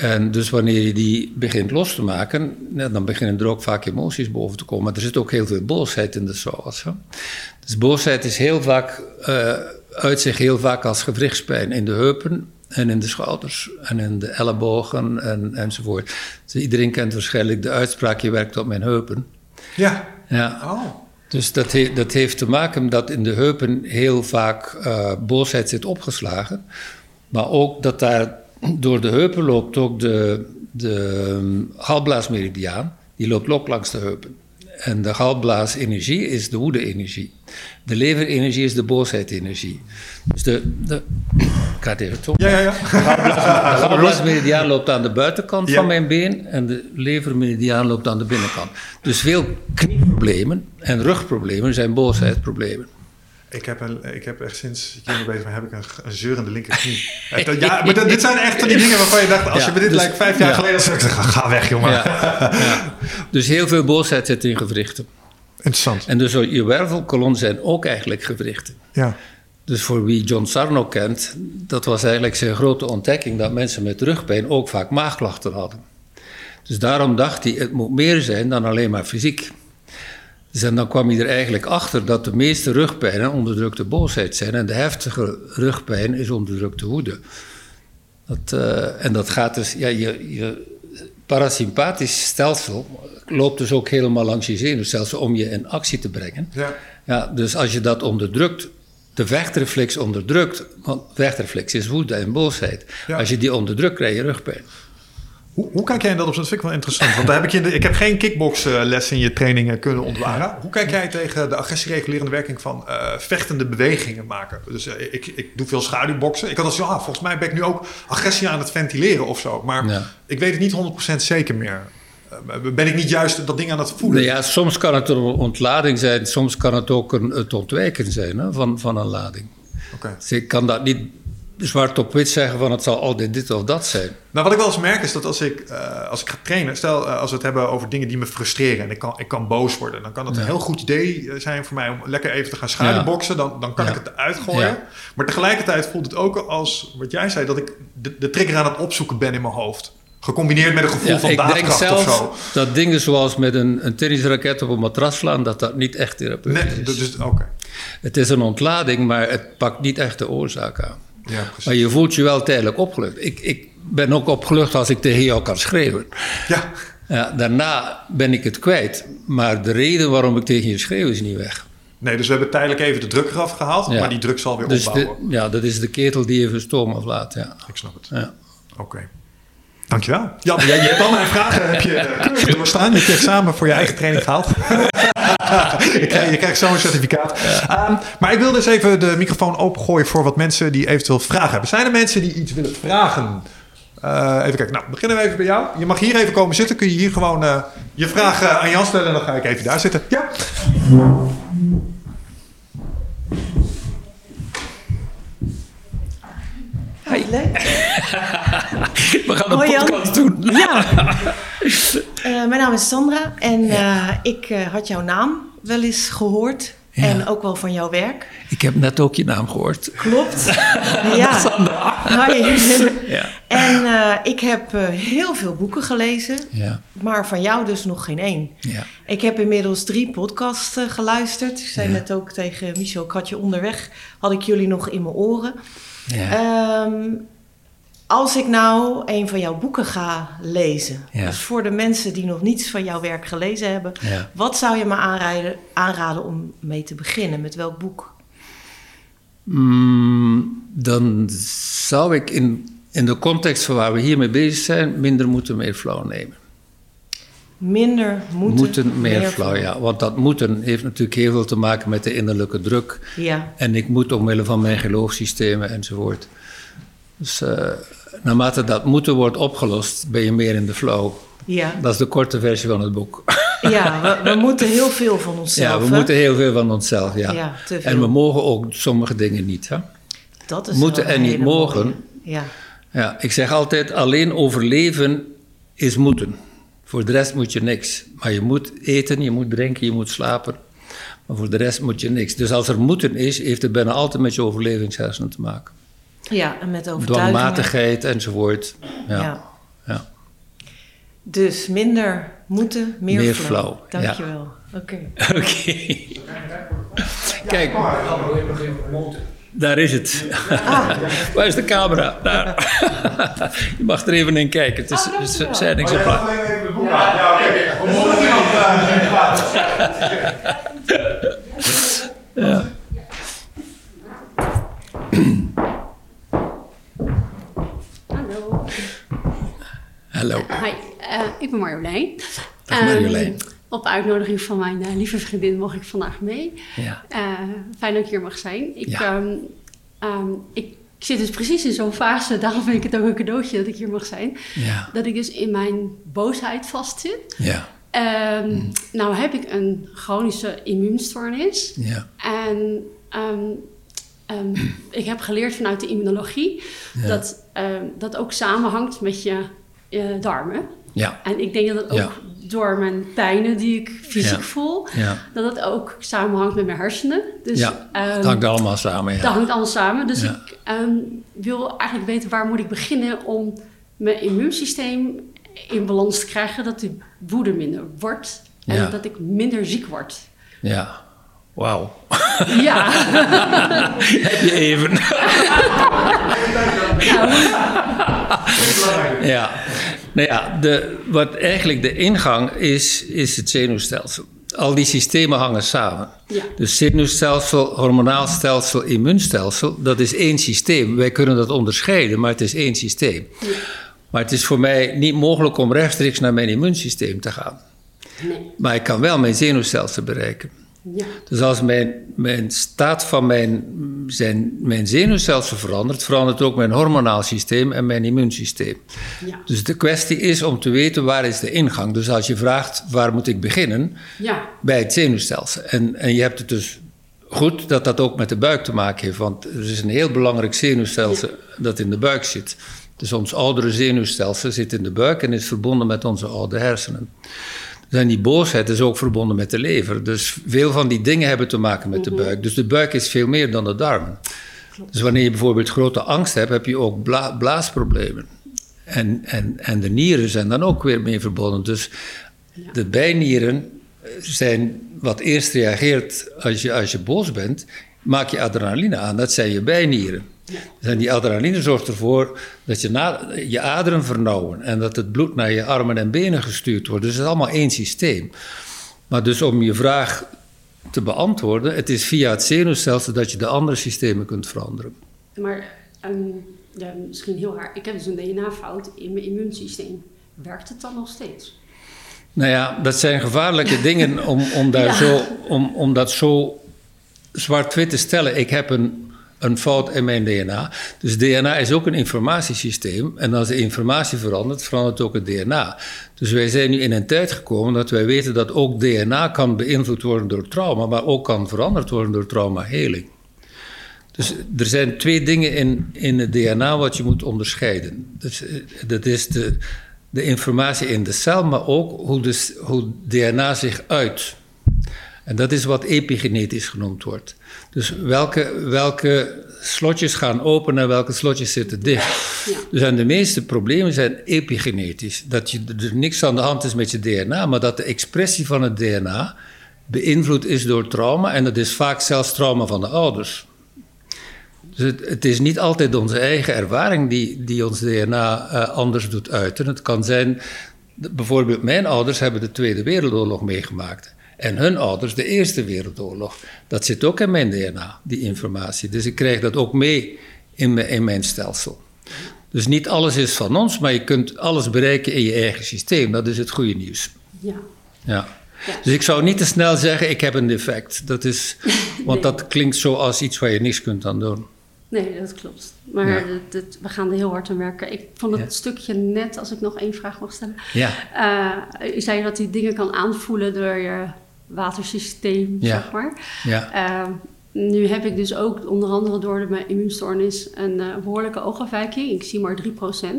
Speaker 2: En dus wanneer je die begint los te maken, dan beginnen er ook vaak emoties boven te komen. Maar er zit ook heel veel boosheid in de saus. Dus boosheid is heel vaak, uh, uit zich heel vaak als gewrichtspijn in de heupen en in de schouders en in de ellebogen en, enzovoort. Dus iedereen kent waarschijnlijk de uitspraak, je werkt op mijn heupen.
Speaker 1: Ja.
Speaker 2: ja. Oh. Dus dat, dat heeft te maken dat in de heupen heel vaak uh, boosheid zit opgeslagen. Maar ook dat daar door de heupen loopt ook de, de galblaasmeridiaan. Die loopt ook langs de heupen. En de galblaasenergie is de woede-energie. De leverenergie is de boosheid-energie. Dus de, de, ik ga het even toe.
Speaker 1: Ja, ja, ja.
Speaker 2: De galblaasmeridiaan loopt aan de buitenkant van mijn been en de levermeridiaan loopt aan de binnenkant. Dus veel knieproblemen en rugproblemen zijn boosheidproblemen.
Speaker 1: Ik heb, een, ik heb echt sinds ik hier bezig ben, heb ik een, een zeurende linkerknie. ja, maar dit zijn echt die dingen waarvan je dacht, als je me dit dus, lijkt vijf jaar geleden, zou ik zeggen, ga weg jongen. Ja,
Speaker 2: dus heel veel boosheid zit in gewrichten.
Speaker 1: Interessant.
Speaker 2: En dus je wervelkolon zijn ook eigenlijk gewrichten. Ja. Dus voor wie John Sarno kent, dat was eigenlijk zijn grote ontdekking dat mensen met rugpijn ook vaak maagklachten hadden. Dus daarom dacht hij, het moet meer zijn dan alleen maar fysiek. Dus en dan kwam hij er eigenlijk achter dat de meeste rugpijnen onderdrukte boosheid zijn. En de heftige rugpijn is onderdrukte woede. Dat, uh, en dat gaat dus, ja, je, je parasympathisch stelsel loopt dus ook helemaal langs je zenuwstelsel om je in actie te brengen. Ja. Ja, dus als je dat onderdrukt, de vechtreflex onderdrukt, want vechtreflex is woede en boosheid. Als je die onderdrukt, krijg je rugpijn.
Speaker 1: Hoe, hoe kijk jij in dat op? Dat vind ik wel interessant. Want daar heb ik, de, ik heb geen kickboxles in je trainingen kunnen ontwaren. Hoe kijk jij tegen de agressieregulerende werking van uh, vechtende bewegingen maken? Dus uh, ik, ik doe veel schaduwboksen. Ik had als ja, volgens mij ben ik nu ook agressie aan het ventileren of zo. Maar ja. ik weet het niet 100% zeker meer. Uh, ben ik niet juist dat ding aan het voelen?
Speaker 2: Ja, soms kan het een ontlading zijn, soms kan het ook een, het ontwijken zijn hè, van, van een lading. Okay. Dus ik kan dat niet zwart op wit zeggen van het zal altijd dit of dat zijn.
Speaker 1: Nou, wat ik wel eens merk is dat als ik, uh, als ik ga trainen, stel uh, als we het hebben over dingen die me frustreren en ik kan, ik kan boos worden, dan kan het een heel goed idee eh, zijn voor mij om lekker even te gaan schaduwboksen. Ja. Dan, dan kan ik het eruit gooien. Maar tegelijkertijd voelt het ook als wat jij zei, dat ik de, de trigger aan het opzoeken ben in mijn hoofd. Gecombineerd met een gevoel van daadkracht of zo.
Speaker 2: dat dingen zoals met een, een tennisraket op een matras slaan, dat dat niet echt therapeutisch nee, is.
Speaker 1: Dus, okay.
Speaker 2: Het is een ontlading, maar het pakt niet echt de oorzaak aan. Ja, maar je voelt je wel tijdelijk opgelucht. Ik, ik ben ook opgelucht als ik tegen jou kan schreeuwen. Ja. ja. Daarna ben ik het kwijt. Maar de reden waarom ik tegen je schreeuw is niet weg.
Speaker 1: Nee, dus we hebben tijdelijk even de druk eraf gehaald, maar die druk zal weer dus opbouwen.
Speaker 2: ja, dat is de ketel die even stoom aflaat. Ja.
Speaker 1: Ik snap het. Ja. Oké. Dankjewel. Jan, je hebt al mijn vragen heb je keurig doorstaan. Je hebt je examen voor je eigen training gehaald. je, krijgt, je krijgt zo'n certificaat. Um, maar ik wil dus even de microfoon opengooien voor wat mensen die eventueel vragen hebben. Zijn er mensen die iets willen vragen Eh, even kijken. Nou, beginnen we even bij jou. Je mag hier even komen zitten. Kun je hier gewoon eh, je vraag eh, aan Jan stellen. En dan ga ik even daar zitten. Ja.
Speaker 4: Hi. Leuk.
Speaker 2: We gaan een
Speaker 4: Hoi, Jan.
Speaker 2: podcast doen.
Speaker 4: Ja. Eh, mijn naam is Sandra en eh, ik eh, had jouw naam wel eens gehoord.
Speaker 2: Ja.
Speaker 4: En ook wel van jouw werk.
Speaker 2: Ik heb net ook je naam gehoord.
Speaker 4: Klopt. ja. Hoi.
Speaker 2: Ja.
Speaker 4: En ik heb heel veel boeken gelezen,
Speaker 2: Ja,
Speaker 4: maar van jou dus nog geen één.
Speaker 2: ja.
Speaker 4: Ik heb inmiddels drie podcasts geluisterd. Ik zei net ook tegen Michel, ik had je onderweg, had ik jullie nog in mijn oren.
Speaker 2: ja.
Speaker 4: Ehm, als ik nou een van jouw boeken ga lezen,
Speaker 2: Ja.
Speaker 4: dus voor de mensen die nog niets van jouw werk gelezen hebben,
Speaker 2: Ja.
Speaker 4: wat zou je me aanraden, aanraden om mee te beginnen? Met welk boek?
Speaker 2: Mm, dan zou ik in, in de context van waar we hiermee bezig zijn, minder moeten, meer flauw nemen.
Speaker 4: Minder moeten,
Speaker 2: Moeten, meer, flauw, ja. Want dat moeten heeft natuurlijk heel veel te maken met de innerlijke druk.
Speaker 4: Ja,
Speaker 2: En ik moet omwille van mijn geloofssystemen enzovoort. Dus eh, naarmate dat moeten wordt opgelost, ben je meer in de flow.
Speaker 4: ja.
Speaker 2: Dat is de korte versie van het boek.
Speaker 4: ja we, we moeten heel veel van onszelf.
Speaker 2: ja, we
Speaker 4: hè?
Speaker 2: moeten heel veel van onszelf, ja. En we mogen ook sommige dingen niet. Hè?
Speaker 4: Dat is
Speaker 2: moeten en niet mogen.
Speaker 4: mooie. Ja,
Speaker 2: Ja, ik zeg altijd, alleen overleven is moeten. Voor de rest moet je niks. Maar je moet eten, je moet drinken, je moet slapen. Maar voor de rest moet je niks. Dus als er moeten is, heeft het bijna altijd met je overlevingshersenen te maken.
Speaker 4: Ja, en met overtuigingen.
Speaker 2: Dwangmatigheid enzovoort. Ja.
Speaker 4: Ja.
Speaker 2: ja.
Speaker 4: Dus minder moeten, meer,
Speaker 2: Meer
Speaker 4: flow.
Speaker 2: flow, ja.
Speaker 4: Dankjewel. Oké.
Speaker 2: Oké. Kijk. Daar is het. Waar is de camera? Daar. Je mag er even in kijken. Het is,
Speaker 4: Oh,
Speaker 2: het is
Speaker 4: dankjewel.
Speaker 2: zijn
Speaker 1: de boek aan. Ja, oké. We moeten iemand uh,
Speaker 5: Hallo.
Speaker 2: Hallo.
Speaker 5: Hi, eh, ik ben Marjolein.
Speaker 2: Dag Marjolein.
Speaker 5: Ehm, op uitnodiging van mijn eh, lieve vriendin mocht ik vandaag mee.
Speaker 2: Ja.
Speaker 5: Eh, fijn dat ik hier mag zijn. Ik,
Speaker 2: Ja.
Speaker 5: ehm, ehm, ik zit dus precies in zo'n fase, daarom vind ik het ook een cadeautje dat ik hier mag zijn.
Speaker 2: Ja.
Speaker 5: Dat ik dus in mijn boosheid vastzit.
Speaker 2: Ja. Hmm.
Speaker 5: Nou heb ik een chronische immuunstoornis.
Speaker 2: Ja.
Speaker 5: En ik heb geleerd vanuit de immunologie
Speaker 2: Ja.
Speaker 5: dat dat ook samenhangt met je eh, darmen.
Speaker 2: Ja.
Speaker 5: En ik denk dat het ook
Speaker 2: Ja.
Speaker 5: door mijn pijnen die ik fysiek
Speaker 2: Ja.
Speaker 5: voel,
Speaker 2: Ja.
Speaker 5: dat het ook samenhangt met mijn hersenen. Dus,
Speaker 2: Ja,
Speaker 5: ehm,
Speaker 2: Het hangt allemaal samen.
Speaker 5: dat
Speaker 2: Ja.
Speaker 5: hangt allemaal samen. Dus ik ehm, wil eigenlijk weten waar moet ik beginnen om mijn immuunsysteem in balans te krijgen, dat de woede minder wordt en dat ik minder ziek word.
Speaker 2: ja. Wauw.
Speaker 5: Ja,
Speaker 2: Heb je even. ja. Nou ja, de, wat eigenlijk de ingang is, is het zenuwstelsel. Al die systemen hangen samen.
Speaker 5: Ja.
Speaker 2: Dus zenuwstelsel, hormonaal stelsel, immuunstelsel, dat is één systeem. Wij kunnen dat onderscheiden, maar het is één systeem. Maar het is voor mij niet mogelijk om rechtstreeks naar mijn immuunsysteem te gaan.
Speaker 5: nee.
Speaker 2: Maar ik kan wel mijn zenuwstelsel bereiken.
Speaker 5: Ja.
Speaker 2: Dus als mijn, mijn staat van mijn, zijn, mijn zenuwstelsel verandert, verandert ook mijn hormonaal systeem en mijn immuunsysteem.
Speaker 5: Ja.
Speaker 2: Dus de kwestie is om te weten waar is de ingang. Dus als je vraagt waar moet ik beginnen,
Speaker 5: Ja.
Speaker 2: bij het zenuwstelsel. En, en je hebt het dus goed dat dat ook met de buik te maken heeft. Want er is een heel belangrijk zenuwstelsel dat in de buik zit. Dus ons oudere zenuwstelsel zit in de buik en is verbonden met onze oude hersenen. En die boosheid is ook verbonden met de lever. Dus veel van die dingen hebben te maken met de buik. Dus de buik is veel meer dan de darmen. Dus wanneer je bijvoorbeeld grote angst hebt, heb je ook bla- blaasproblemen. En, en, en de nieren zijn dan ook weer mee verbonden. Dus de bijnieren zijn wat eerst reageert als je, als je boos bent, maak je adrenaline aan. Dat zijn je bijnieren. En die adrenaline zorgt ervoor dat je, na, je aderen vernauwen en dat het bloed naar je armen en benen gestuurd wordt. Dus het is allemaal één systeem. Maar dus om je vraag te beantwoorden, het is via het zenuwstelsel dat je de andere systemen kunt veranderen.
Speaker 5: Maar ehm, ja, misschien heel raar. Ik heb dus een DNA-fout in mijn immuunsysteem. Werkt het dan nog steeds?
Speaker 2: Nou ja, dat zijn gevaarlijke dingen om, om, daar
Speaker 5: Ja.
Speaker 2: zo, om, om dat zo zwart-wit te stellen. Ik heb een een fout in mijn DNA. Dus DNA is ook een informatiesysteem. En als de informatie verandert, verandert ook het DNA. Dus wij zijn nu in een tijd gekomen dat wij weten dat ook DNA kan beïnvloed worden door trauma, maar ook kan veranderd worden door traumaheling. Dus er zijn twee dingen in, in het DNA wat je moet onderscheiden. Dus, eh, dat is de, de informatie in de cel, maar ook hoe, de, hoe DNA zich uit. En dat is wat epigenetisch genoemd wordt. Dus welke, welke slotjes gaan open en welke slotjes zitten dicht. Ja. Dus en de meeste problemen zijn epigenetisch. Dat je, er niks aan de hand is met je DNA, maar dat de expressie van het DNA beïnvloed is door trauma. En dat is vaak zelfs trauma van de ouders. Dus het, het, is niet altijd onze eigen ervaring die, die ons DNA uh, anders doet uiten. Het kan zijn, bijvoorbeeld mijn ouders hebben de Tweede Wereldoorlog meegemaakt. En hun ouders de Eerste Wereldoorlog. Dat zit ook in mijn DNA, die informatie. Dus ik krijg dat ook mee in mijn, in mijn stelsel. Dus niet alles is van ons, maar je kunt alles bereiken in je eigen systeem. Dat is het goede nieuws.
Speaker 5: Ja.
Speaker 2: ja. Dus ik zou niet te snel zeggen, ik heb een defect. Dat is, want dat klinkt zo als iets waar je niks kunt aan doen.
Speaker 5: Nee, dat klopt. Maar ja. we gaan er heel hard aan werken. Ik vond het stukje net, als ik nog één vraag mag stellen.
Speaker 2: Ja.
Speaker 5: Uh, je zei dat die dingen kan aanvoelen door je watersysteem,
Speaker 2: ja.
Speaker 5: zeg maar.
Speaker 2: Ja.
Speaker 5: Uh, nu heb ik dus ook onder andere door de, mijn immuunstoornis een uh, behoorlijke oogafwijking. Ik zie maar 3%.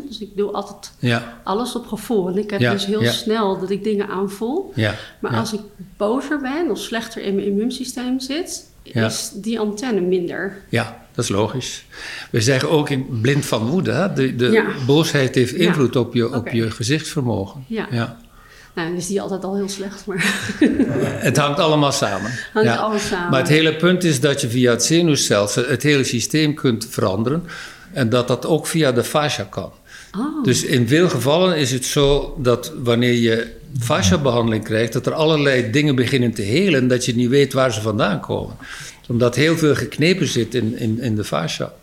Speaker 5: Dus ik doe altijd
Speaker 2: ja.
Speaker 5: alles op gevoel. En ik heb
Speaker 2: Ja,
Speaker 5: dus heel
Speaker 2: ja.
Speaker 5: snel dat ik dingen aanvoel.
Speaker 2: Ja.
Speaker 5: Maar als ik bozer ben of slechter in mijn immuunsysteem zit, is die antenne minder.
Speaker 2: Ja, dat is logisch. We zeggen ook in blind van woede, hè? de, de boosheid heeft invloed op, je, op je gezichtsvermogen.
Speaker 5: Ja. Nou, dan is die altijd al heel slecht, maar
Speaker 2: Het hangt allemaal samen.
Speaker 5: hangt
Speaker 2: Ja.
Speaker 5: alles samen.
Speaker 2: Maar het hele punt is dat je via het zenuwstelsel het hele systeem kunt veranderen. En dat dat ook via de fascia kan.
Speaker 5: Oh,
Speaker 2: Dus in veel gevallen is het zo dat wanneer je fascia-behandeling krijgt, dat er allerlei dingen beginnen te helen, dat je niet weet waar ze vandaan komen. Omdat heel veel geknepen zit in, in, in de fascia.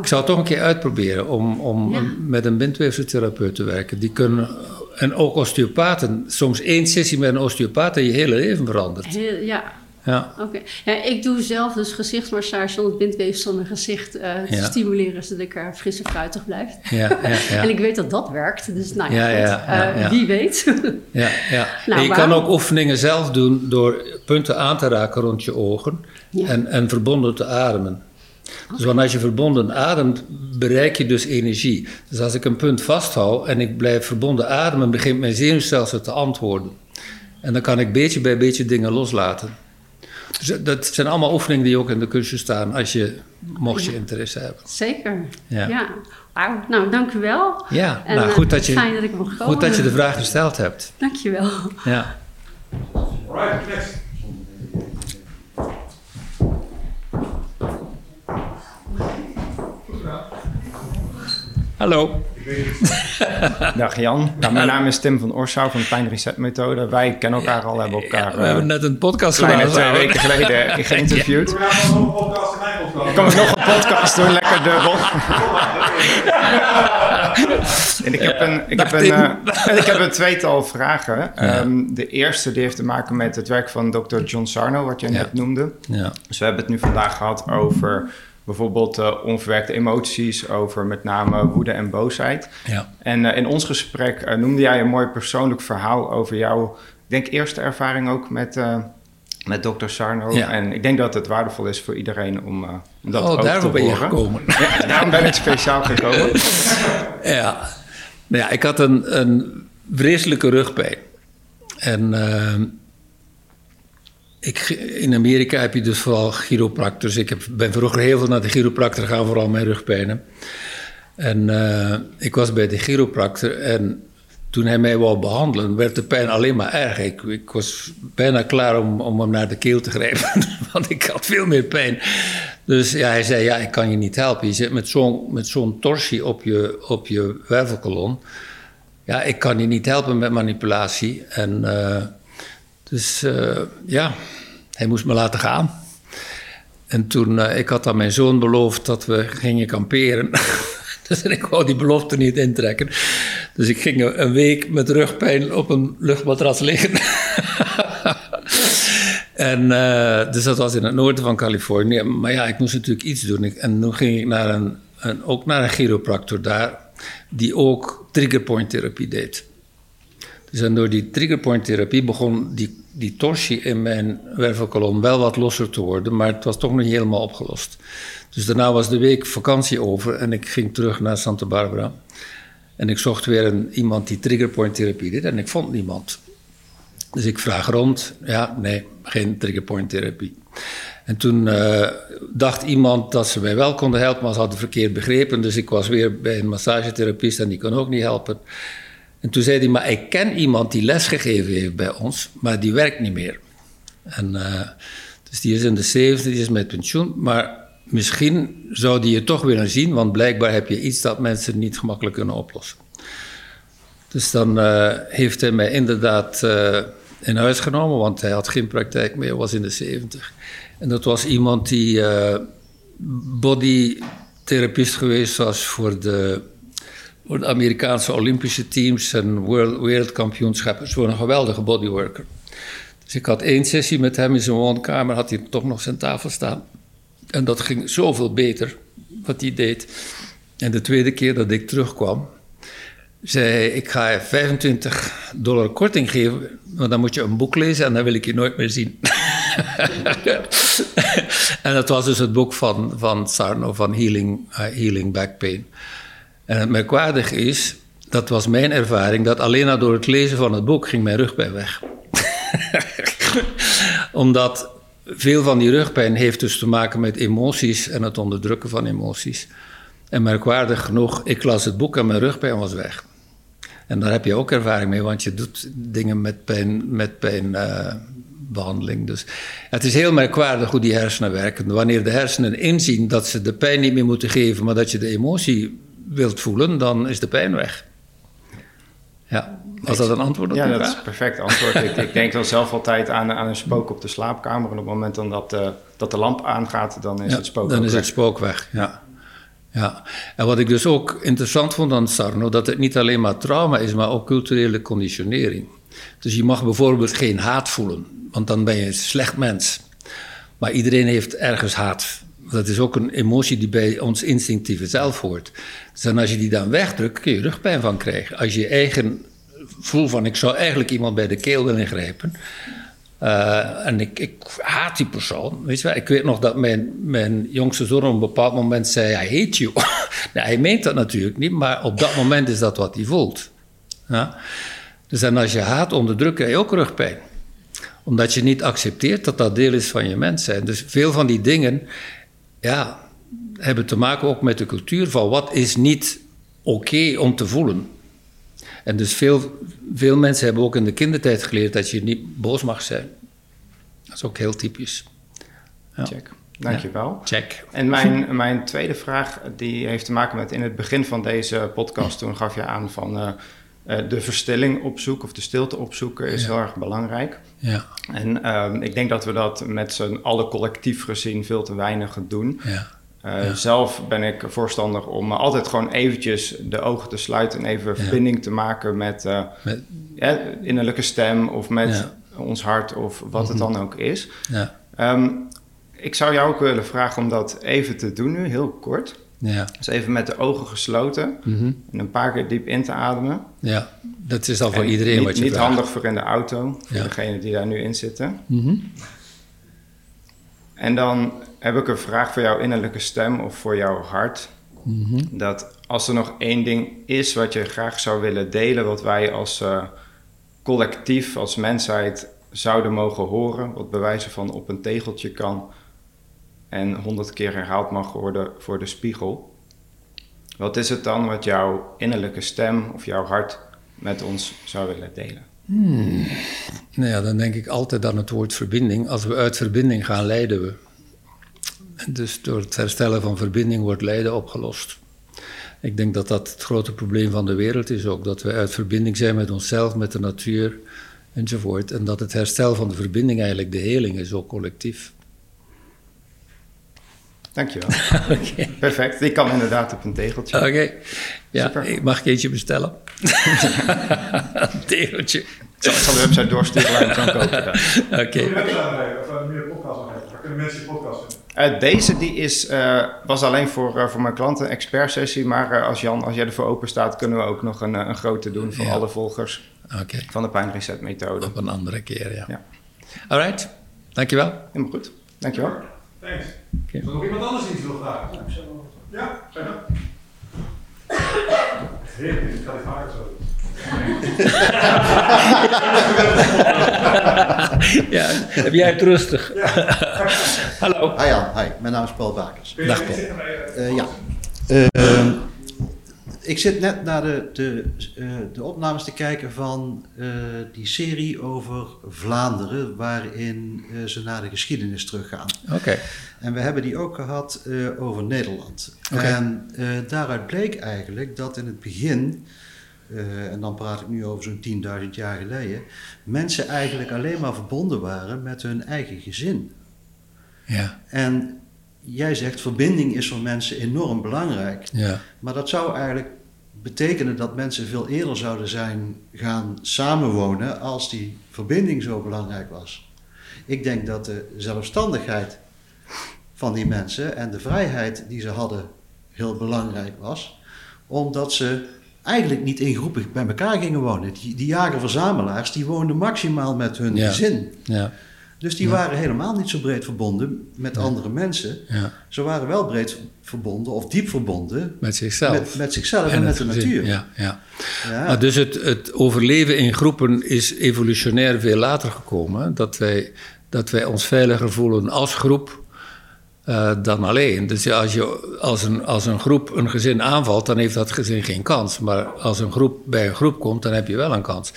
Speaker 2: Ik zou het toch een keer uitproberen om, om
Speaker 5: Ja.
Speaker 2: met een bindweefseltherapeut te werken. Die kunnen, en ook osteopaten, soms één sessie met een osteopaat en je hele leven verandert.
Speaker 5: Heel- ja,
Speaker 2: Ja,
Speaker 5: oké. Ja, ik doe zelf dus gezichtsmassage om het bindweefsel in mijn gezicht eh, te
Speaker 2: Ja.
Speaker 5: stimuleren, zodat ik er fris en fruitig blijf.
Speaker 2: ja, ja. ja.
Speaker 5: En ik weet dat dat werkt, dus nou ja, Eh, wie weet.
Speaker 2: Ja, ja.
Speaker 5: Nou,
Speaker 2: en je kan ook oefeningen zelf doen door punten aan te raken rond je ogen en, en verbonden te ademen. Dus want als je verbonden ademt, bereik je dus energie. Dus als ik een punt vasthoud en ik blijf verbonden ademen, begint mijn zenuwstelsel te antwoorden. En dan kan ik beetje bij beetje dingen loslaten. Dus dat zijn allemaal oefeningen die ook in de cursus staan, als je, mocht je interesse hebben.
Speaker 5: Zeker.
Speaker 2: Ja.
Speaker 5: Ja. Wauw. Nou, dank u wel.
Speaker 2: Ja,
Speaker 5: En,
Speaker 2: nou
Speaker 5: eh,
Speaker 2: goed dat je,
Speaker 5: Fijn dat ik mag komen.
Speaker 2: goed dat je de vraag gesteld hebt.
Speaker 5: Dank je wel.
Speaker 2: Ja.
Speaker 1: Alright, next.
Speaker 2: Hallo.
Speaker 6: Dag Jan, nou, mijn naam is Tim van Orsouw van de Pijn Reset Methode. Wij kennen elkaar al, hebben elkaar
Speaker 2: We hebben
Speaker 6: eh,
Speaker 2: net een podcast gedaan.
Speaker 6: twee weken geleden geïnterviewd.
Speaker 1: We gaan nog een podcast in mijn podcast.
Speaker 6: Kom ik nog een podcast doen, lekker dubbel. En ik heb een, ik heb een, eh, ik heb een tweetal vragen. Ehm, de eerste die heeft te maken met het werk van Dr. John Sarno, wat jij
Speaker 2: Ja.
Speaker 6: net noemde.
Speaker 2: Ja.
Speaker 6: Dus we hebben het nu vandaag gehad over bijvoorbeeld eh, onverwerkte emoties, over met name woede en boosheid.
Speaker 2: Ja.
Speaker 6: En eh, in ons gesprek eh, noemde jij een mooi persoonlijk verhaal over jouw, ik denk, eerste ervaring ook met, met Dr. Sarno.
Speaker 2: Ja.
Speaker 6: En ik denk dat het waardevol is voor iedereen om, om dat
Speaker 2: oh,
Speaker 6: ook te
Speaker 2: daarom ben je
Speaker 6: horen.
Speaker 2: gekomen.
Speaker 6: Ja, daarom ben ik speciaal gekomen.
Speaker 2: Ja, nou ja ik had een, een vreselijke rugpijn. En eh, ik, in Amerika heb je dus vooral chiropractors. Ik heb, ben vroeger heel veel naar de chiropractor gegaan, vooral mijn rugpijnen. En eh, ik was bij de chiropractor en toen hij mij wou behandelen, werd de pijn alleen maar erg. Ik, ik was bijna klaar om, om hem naar de keel te grijpen, want ik had veel meer pijn. Dus ja, hij zei, ja, ik kan je niet helpen. Je zit met zo'n, torsie op je, op je wervelkolon. Ja, ik kan je niet helpen met manipulatie. En eh, dus eh, ja, hij moest me laten gaan. En toen, eh, ik had aan mijn zoon beloofd dat we gingen kamperen. dus ik wou die belofte niet intrekken. Dus ik ging een week met rugpijn op een luchtmatras liggen. En, uh, dus dat was in het noorden van Californië. Maar ja, ik moest natuurlijk iets doen. En toen ging ik naar een, een, ook naar een chiropractor daar, die ook triggerpoint therapie deed. Dus door die triggerpoint therapie begon die, die torsie in mijn wervelkolom wel wat losser te worden, maar het was toch nog niet helemaal opgelost. Dus daarna was de week vakantie over en ik ging terug naar Santa Barbara. En ik zocht weer een, iemand die triggerpoint therapie deed en ik vond niemand. Dus ik vraag rond, ja, nee, geen triggerpoint therapie. En toen uh, dacht iemand dat ze mij wel konden helpen, maar ze hadden verkeerd begrepen. Dus ik was weer bij een massagetherapeut en die kon ook niet helpen. En toen zei hij, maar ik ken iemand die lesgegeven heeft bij ons, maar die werkt niet meer. En, uh, dus die is in de 70, die is met pensioen, maar misschien zou die je toch willen zien, want blijkbaar heb je iets dat mensen niet gemakkelijk kunnen oplossen. Dus dan uh, heeft hij mij inderdaad uh, in huis genomen, want hij had geen praktijk meer, was in de 70. En dat was iemand die bodytherapist geweest was voor de, voor de Amerikaanse Olympische teams en world. Zo een geweldige bodyworker. Dus ik had één sessie met hem in zijn woonkamer, had hij toch nog zijn tafel staan. En dat ging zoveel beter, wat hij deed. En de tweede keer dat ik terugkwam, zei ik ga je 25 dollar korting geven, maar dan moet je een boek lezen en dan wil ik je nooit meer zien. en dat was dus het boek van, van Sarno, van Healing, uh, Healing Back Pain. En het merkwaardige is, dat was mijn ervaring, dat alleen al door het lezen van het boek ging mijn rugpijn weg. Omdat veel van die rugpijn heeft dus te maken met emoties en het onderdrukken van emoties. En merkwaardig genoeg, ik las het boek en mijn rugpijn was weg. En daar heb je ook ervaring mee, want je doet dingen met pijn, met pijnbehandeling. Uh, dus het is heel merkwaardig hoe die hersenen werken. Wanneer de hersenen inzien dat ze de pijn niet meer moeten geven, maar dat je de emotie wilt voelen, dan is de pijn weg. Ja, was dat een antwoord op
Speaker 6: Ja, dat
Speaker 2: vraag?
Speaker 6: is perfect antwoord. ik, ik, denk dan zelf altijd aan, aan een spook op de slaapkamer. En op het moment dan dat, uh, dat de lamp aangaat, dan is
Speaker 2: ja,
Speaker 6: het spook
Speaker 2: Dan
Speaker 6: ook
Speaker 2: is
Speaker 6: weg.
Speaker 2: het spook weg, ja. Ja, en wat ik dus ook interessant vond aan Sarno, dat het niet alleen maar trauma is, maar ook culturele conditionering. Dus je mag bijvoorbeeld geen haat voelen, want dan ben je een slecht mens. Maar iedereen heeft ergens haat. Dat is ook een emotie die bij ons instinctieve zelf hoort. Dus dan als je die dan wegdrukt, kun je rugpijn van krijgen. Als je je eigen voel van ik zou eigenlijk iemand bij de keel willen grijpen. Uh, en ik, ik, haat die persoon. Weet je wel? Ik weet nog dat mijn, mijn jongste zoon op een bepaald moment zei: I hate you. nou, hij meent dat natuurlijk niet, maar op dat moment is dat wat hij voelt. Ja? Dus en als je haat onderdrukt, krijg je ook rugpijn. Omdat je niet accepteert dat dat deel is van je mens zijn. Dus veel van die dingen ja, hebben te maken ook met de cultuur van wat is niet oké okay om te voelen. En dus veel, veel mensen hebben ook in de kindertijd geleerd dat je niet boos mag zijn. Dat is ook heel typisch.
Speaker 6: Ja. Check. Dankjewel.
Speaker 2: Ja. Check.
Speaker 6: En mijn, mijn tweede vraag die heeft te maken met in het begin van deze podcast, toen gaf je aan van uh, uh, de verstilling opzoeken of de stilte opzoeken is ja. heel erg belangrijk.
Speaker 2: Ja.
Speaker 6: En um, ik denk dat we dat met z'n allen collectief gezien veel te weinig doen.
Speaker 2: Ja.
Speaker 6: Uh, ja. Zelf ben ik voorstander om altijd gewoon eventjes de ogen te sluiten en even ja. verbinding te maken met, uh, met... Innerlijke stem of met ons hart of wat het dan ook is. Um, ik zou jou ook willen vragen om dat even te doen nu, heel kort. Dus even met de ogen gesloten
Speaker 2: mm-hmm.
Speaker 6: en een paar keer diep in te ademen.
Speaker 2: Ja, dat is al voor
Speaker 6: en
Speaker 2: iedereen
Speaker 6: niet,
Speaker 2: wat je
Speaker 6: Niet
Speaker 2: vraagt.
Speaker 6: handig voor in de auto, voor degene die daar nu in zitten.
Speaker 2: Mm-hmm.
Speaker 6: En dan heb ik een vraag voor jouw innerlijke stem of voor jouw hart.
Speaker 2: Mm-hmm.
Speaker 6: Dat als er nog één ding is wat je graag zou willen delen, wat wij als uh, collectief, als mensheid zouden mogen horen, wat bewijzen van op een tegeltje kan en honderd keer herhaald mag worden voor de spiegel. Wat is het dan wat jouw innerlijke stem of jouw hart met ons zou willen delen?
Speaker 2: Hmm. Nou ja, dan denk ik altijd aan het woord verbinding. Als we uit verbinding gaan, lijden we. Dus door het herstellen van verbinding wordt lijden opgelost. Ik denk dat dat het grote probleem van de wereld is ook. Dat we uit verbinding zijn met onszelf, met de natuur enzovoort. En dat het herstel van de verbinding eigenlijk de heling is, ook collectief.
Speaker 6: Dankjewel.
Speaker 2: okay.
Speaker 6: Perfect. Die kan inderdaad op een tegeltje.
Speaker 2: Oké. Okay. Ja, Super. ik mag ik eentje bestellen. een tegeltje.
Speaker 6: Ik zal, de website doorsturen waar je het kan kopen.
Speaker 2: Oké. Okay.
Speaker 1: kunnen mensen je podcast vinden?
Speaker 6: Eh, deze die is, eh, was alleen voor, eh, voor mijn klanten, een expertsessie. Maar eh, als Jan, als jij ervoor open staat, kunnen we ook nog een, een grote doen voor
Speaker 2: Ja.
Speaker 6: alle volgers
Speaker 2: Oké,
Speaker 6: van de Pijn Reset methode.
Speaker 2: op een andere keer, ja.
Speaker 6: Ja.
Speaker 2: Alright, dankjewel.
Speaker 6: Helemaal goed. Dankjewel.
Speaker 1: Thanks. Is er nog iemand anders iets wil vragen? Ja, zijn er? Heerlijk, ik ga dit vaker zo doen.
Speaker 2: Ja, heb jij het rustig? Hallo.
Speaker 7: Hi Jan, hi. Mijn naam is Paul Bakers.
Speaker 2: Dag, Paul.
Speaker 1: eh,
Speaker 7: Eh, ja. Eh, ik zit net naar de, de, eh, de opnames te kijken van eh, die serie over Vlaanderen, waarin eh, ze naar de geschiedenis teruggaan.
Speaker 2: Oké,
Speaker 7: En we hebben die ook gehad eh, over Nederland.
Speaker 2: Oké.
Speaker 7: En daaruit bleek eigenlijk dat in het begin, en dan praat ik nu over zo'n 10.000 jaar geleden, mensen eigenlijk alleen maar verbonden waren met hun eigen gezin.
Speaker 2: ja,
Speaker 7: En jij zegt verbinding is voor mensen enorm belangrijk.
Speaker 2: ja.
Speaker 7: Maar dat zou eigenlijk betekenen dat mensen veel eerder zouden zijn gaan samenwonen als die verbinding zo belangrijk was. Ik denk dat de zelfstandigheid van die mensen en de vrijheid die ze hadden heel belangrijk was, omdat ze eigenlijk niet in groepen bij elkaar gingen wonen. Die, die jager-verzamelaars die woonden maximaal met hun
Speaker 2: Ja.
Speaker 7: gezin.
Speaker 2: ja,
Speaker 7: Dus die
Speaker 2: Ja.
Speaker 7: waren helemaal niet zo breed verbonden met andere mensen.
Speaker 2: ja.
Speaker 7: Ze waren wel breed verbonden of diep verbonden
Speaker 2: Met zichzelf.
Speaker 7: met, met zichzelf en, met de
Speaker 2: gezin.
Speaker 7: natuur.
Speaker 2: Ja, ja.
Speaker 7: Ja.
Speaker 2: Maar dus het, het overleven in groepen is evolutionair veel later gekomen. Dat wij, dat wij ons veiliger voelen als groep eh, dan alleen. Dus ja, als, je, als, een, als een groep een gezin aanvalt, dan heeft dat gezin geen kans. Maar als een groep bij een groep komt, dan heb je wel een kans.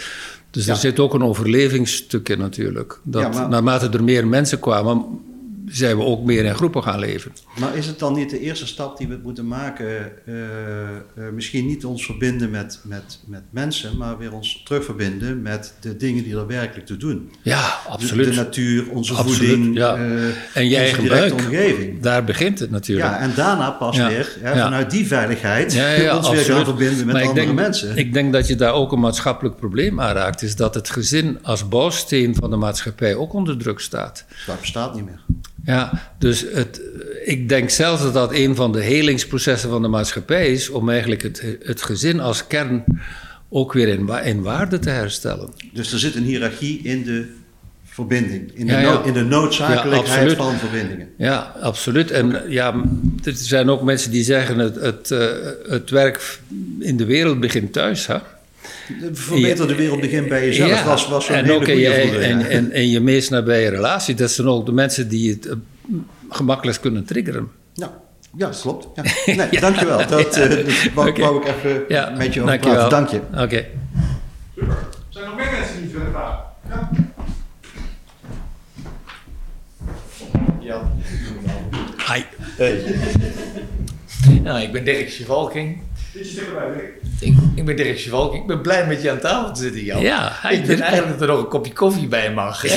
Speaker 2: Dus
Speaker 7: Ja.
Speaker 2: er zit ook een overlevingsstuk in natuurlijk. Dat
Speaker 7: Ja, maar-
Speaker 2: naarmate er meer mensen kwamen, zijn we ook meer in groepen gaan leven.
Speaker 7: Maar is het dan niet de eerste stap die we moeten maken? eh, eh, misschien niet ons verbinden met, met, met mensen, maar weer ons terugverbinden met de dingen die er werkelijk toe doen.
Speaker 2: Ja,
Speaker 7: De,
Speaker 2: absoluut.
Speaker 7: de natuur, onze
Speaker 2: Absoluut,
Speaker 7: voeding,
Speaker 2: ja.
Speaker 7: eh,
Speaker 2: En je eigen buik.
Speaker 7: omgeving.
Speaker 2: Daar begint het natuurlijk.
Speaker 7: Ja, en daarna pas
Speaker 2: Ja.
Speaker 7: weer hè,
Speaker 2: Ja.
Speaker 7: vanuit die veiligheid ons weer gaan verbinden met
Speaker 2: Maar
Speaker 7: andere
Speaker 2: denk,
Speaker 7: mensen.
Speaker 2: Ik denk dat je daar ook een maatschappelijk probleem aan raakt. Is dat het gezin als bouwsteen van de maatschappij ook onder druk staat.
Speaker 7: Dat bestaat niet meer.
Speaker 2: Ja, dus het, ik denk zelfs dat dat een van de helingsprocessen van de maatschappij is. om eigenlijk het, het gezin als kern ook weer in, in waarde te herstellen.
Speaker 7: Dus er zit een hiërarchie in de verbinding, in de,
Speaker 2: Ja, ja.
Speaker 7: no- in de noodzakelijkheid
Speaker 2: Ja,
Speaker 7: van verbindingen.
Speaker 2: Ja, absoluut. En ja, er zijn ook mensen die zeggen: het, het, eh, het werk in de wereld begint thuis. Hè?
Speaker 7: Verbeter de wereld begint bij jezelf,
Speaker 2: Ja,
Speaker 7: was, was zo'n
Speaker 2: en
Speaker 7: hele
Speaker 2: ook in
Speaker 7: goede
Speaker 2: je,
Speaker 7: vroeger, ja.
Speaker 2: en, en, en je meest nabije relatie. Dat zijn ook de mensen die het eh, gemakkelijk kunnen triggeren.
Speaker 7: Ja, ja klopt. Ja. Nee, dankjewel. Dat eh, wou, ik even
Speaker 2: Ja,
Speaker 7: met je over
Speaker 2: dankjewel.
Speaker 7: praten. Dank je.
Speaker 2: Oké.
Speaker 1: Super. Zijn er nog meer mensen die iets willen vragen? Ja.
Speaker 8: Ja.
Speaker 2: Hi.
Speaker 8: Nou, ik ben Dirk Sjevalking.
Speaker 1: Ietsje dichterbij, Rick.
Speaker 8: Ik, ik ben Dirk Sjevalking. Ik ben blij met je aan tafel te zitten, Jan.
Speaker 2: Ja,
Speaker 8: ik
Speaker 2: Dirk.
Speaker 8: eigenlijk dat er nog een kopje koffie bij mag.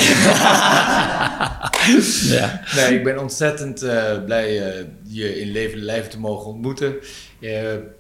Speaker 2: Ja.
Speaker 8: nee, ik ben ontzettend eh, blij eh, je in levende lijven te mogen ontmoeten.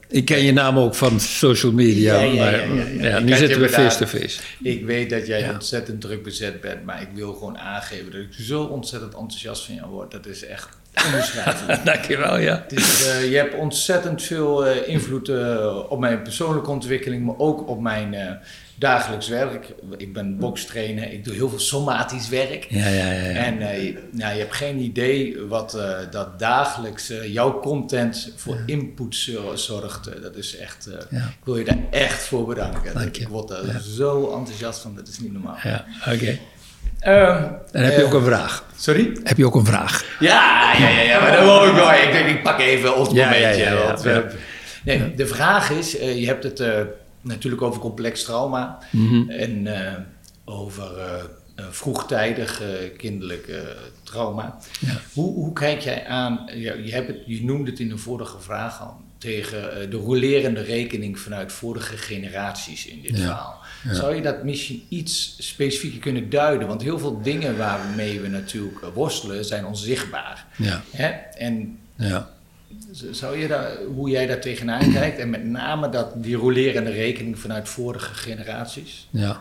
Speaker 2: Ik ken je naam ook van social media.
Speaker 8: Ja, ja,
Speaker 2: maar,
Speaker 8: ja, Ik
Speaker 2: nu zitten we face-to-face.
Speaker 8: ik weet dat jij ontzettend druk bezet bent, maar ik wil gewoon aangeven dat ik zo ontzettend enthousiast van jou word. Dat is echt onbeschrijfelijk.
Speaker 2: Dankjewel, ja.
Speaker 8: Eh, je hebt ontzettend veel eh, invloed eh, op mijn persoonlijke ontwikkeling, maar ook op mijn dagelijks werk. Ik ben bokstrainer, ik doe heel veel somatisch werk.
Speaker 2: Ja, ja, ja. ja.
Speaker 8: En je- nou, je hebt geen idee wat dat dagelijks jouw content voor input zo- zorgt. Dat is echt,
Speaker 2: Ja.
Speaker 8: ik wil je daar echt voor bedanken.
Speaker 2: Dank je.
Speaker 8: Ik word daar zo enthousiast van, dat is niet normaal.
Speaker 2: ja Oké. Dan heb je
Speaker 8: eh,
Speaker 2: ook een vraag.
Speaker 8: Sorry?
Speaker 2: Heb je ook een vraag?
Speaker 8: Ja, ja, ja, ja, maar dat wil ik wel. Ik denk, ik pak even ons
Speaker 2: Ja,
Speaker 8: momentje.
Speaker 2: ja, ja, ja,
Speaker 8: want we-
Speaker 2: ja.
Speaker 8: nee, de vraag is, eh, je hebt het eh, natuurlijk over complex trauma
Speaker 2: Mhm.
Speaker 8: en eh, over eh, eh, vroegtijdig eh, kinderlijk eh, trauma.
Speaker 2: Ja.
Speaker 8: Hoe, hoe kijk jij aan, je, hebt het, je noemde het in een vorige vraag al, tegen eh, de rolerende rekening vanuit vorige generaties in dit
Speaker 2: Ja.
Speaker 8: verhaal.
Speaker 2: Ja.
Speaker 8: Zou je dat misschien iets specifieker kunnen duiden? Want heel veel dingen waarmee we natuurlijk eh, worstelen zijn onzichtbaar.
Speaker 2: Ja,
Speaker 8: Hè? En
Speaker 2: ja.
Speaker 8: Zou je daar, hoe jij daar tegenaan kijkt en met name dat, die rolerende rekening vanuit vorige generaties?
Speaker 2: Ja,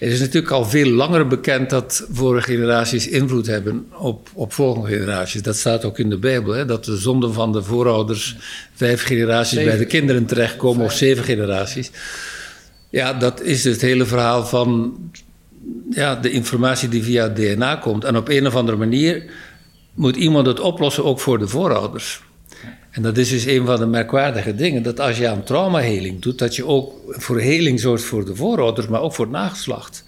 Speaker 2: het is natuurlijk al veel langer bekend dat vorige generaties invloed hebben op, op volgende generaties. Dat staat ook in de Bijbel, hè? dat de zonden van de voorouders vijf generaties
Speaker 8: Zeven.
Speaker 2: bij de kinderen terechtkomen, of zeven generaties. Ja, dat is het hele verhaal van ja, de informatie die via het DNA komt. En op een of andere manier moet iemand het oplossen ook voor de voorouders. En dat is dus een van de merkwaardige dingen, dat als je aan traumaheling doet, dat je ook voor heling zorgt voor de voorouders, maar ook voor het nageslacht.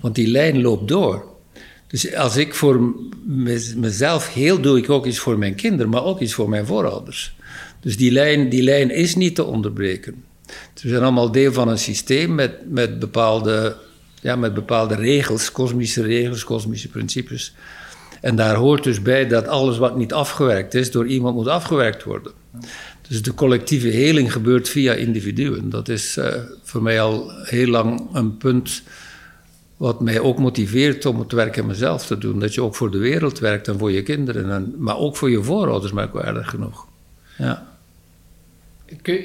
Speaker 2: Want die lijn loopt door. Dus als ik voor me- mezelf heel doe, ik ook iets voor mijn kinderen, maar ook iets voor mijn voorouders. Dus die lijn, die lijn is niet te onderbreken. Dus we zijn allemaal deel van een systeem met, met, bepaalde, ja, met bepaalde regels, kosmische regels, kosmische principes. En daar hoort dus bij dat alles wat niet afgewerkt is, door iemand moet afgewerkt worden. Dus de collectieve heling gebeurt via individuen. Dat is eh, voor mij al heel lang een punt wat mij ook motiveert om het werk aan mezelf te doen. Dat je ook voor de wereld werkt en voor je kinderen, en, maar ook voor je voorouders, merkwaardig genoeg. Ja.
Speaker 8: Kun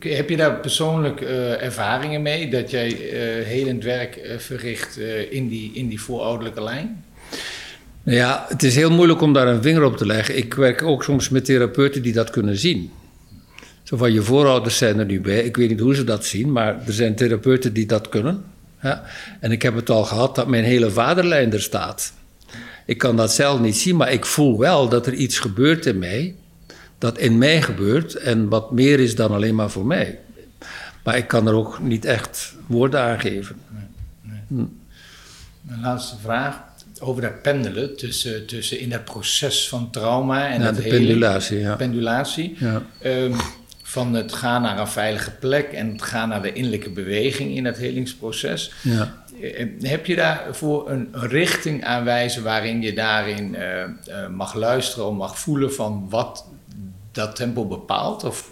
Speaker 8: heb je daar persoonlijk eh, ervaringen mee dat jij eh helend werk verricht in, die, in die voorouderlijke lijn?
Speaker 2: Ja, het is heel moeilijk om daar een vinger op te leggen. Ik werk ook soms met therapeuten die dat kunnen zien. Zo van je voorouders zijn er nu bij. Ik weet niet hoe ze dat zien, maar er zijn therapeuten die dat kunnen. Ja. En ik heb het al gehad dat mijn hele vaderlijn er staat. Ik kan dat zelf niet zien, maar ik voel wel dat er iets gebeurt in mij. Dat in mij gebeurt en wat meer is dan alleen maar voor mij. Maar ik kan er ook niet echt woorden aan geven.
Speaker 8: Een laatste vraag over dat pendelen tussen, tussen in dat proces van trauma en
Speaker 2: Ja, de
Speaker 8: heling.
Speaker 2: pendulatie, ja.
Speaker 8: Pendulatie.
Speaker 2: Ja.
Speaker 8: Ehm, van het gaan naar een veilige plek en het gaan naar de innerlijke beweging in het helingsproces.
Speaker 2: Ja.
Speaker 8: Eh, Heb je daarvoor een richting aanwijzen waarin je daarin eh, eh, mag luisteren of mag voelen van wat dat tempo bepaalt? Of,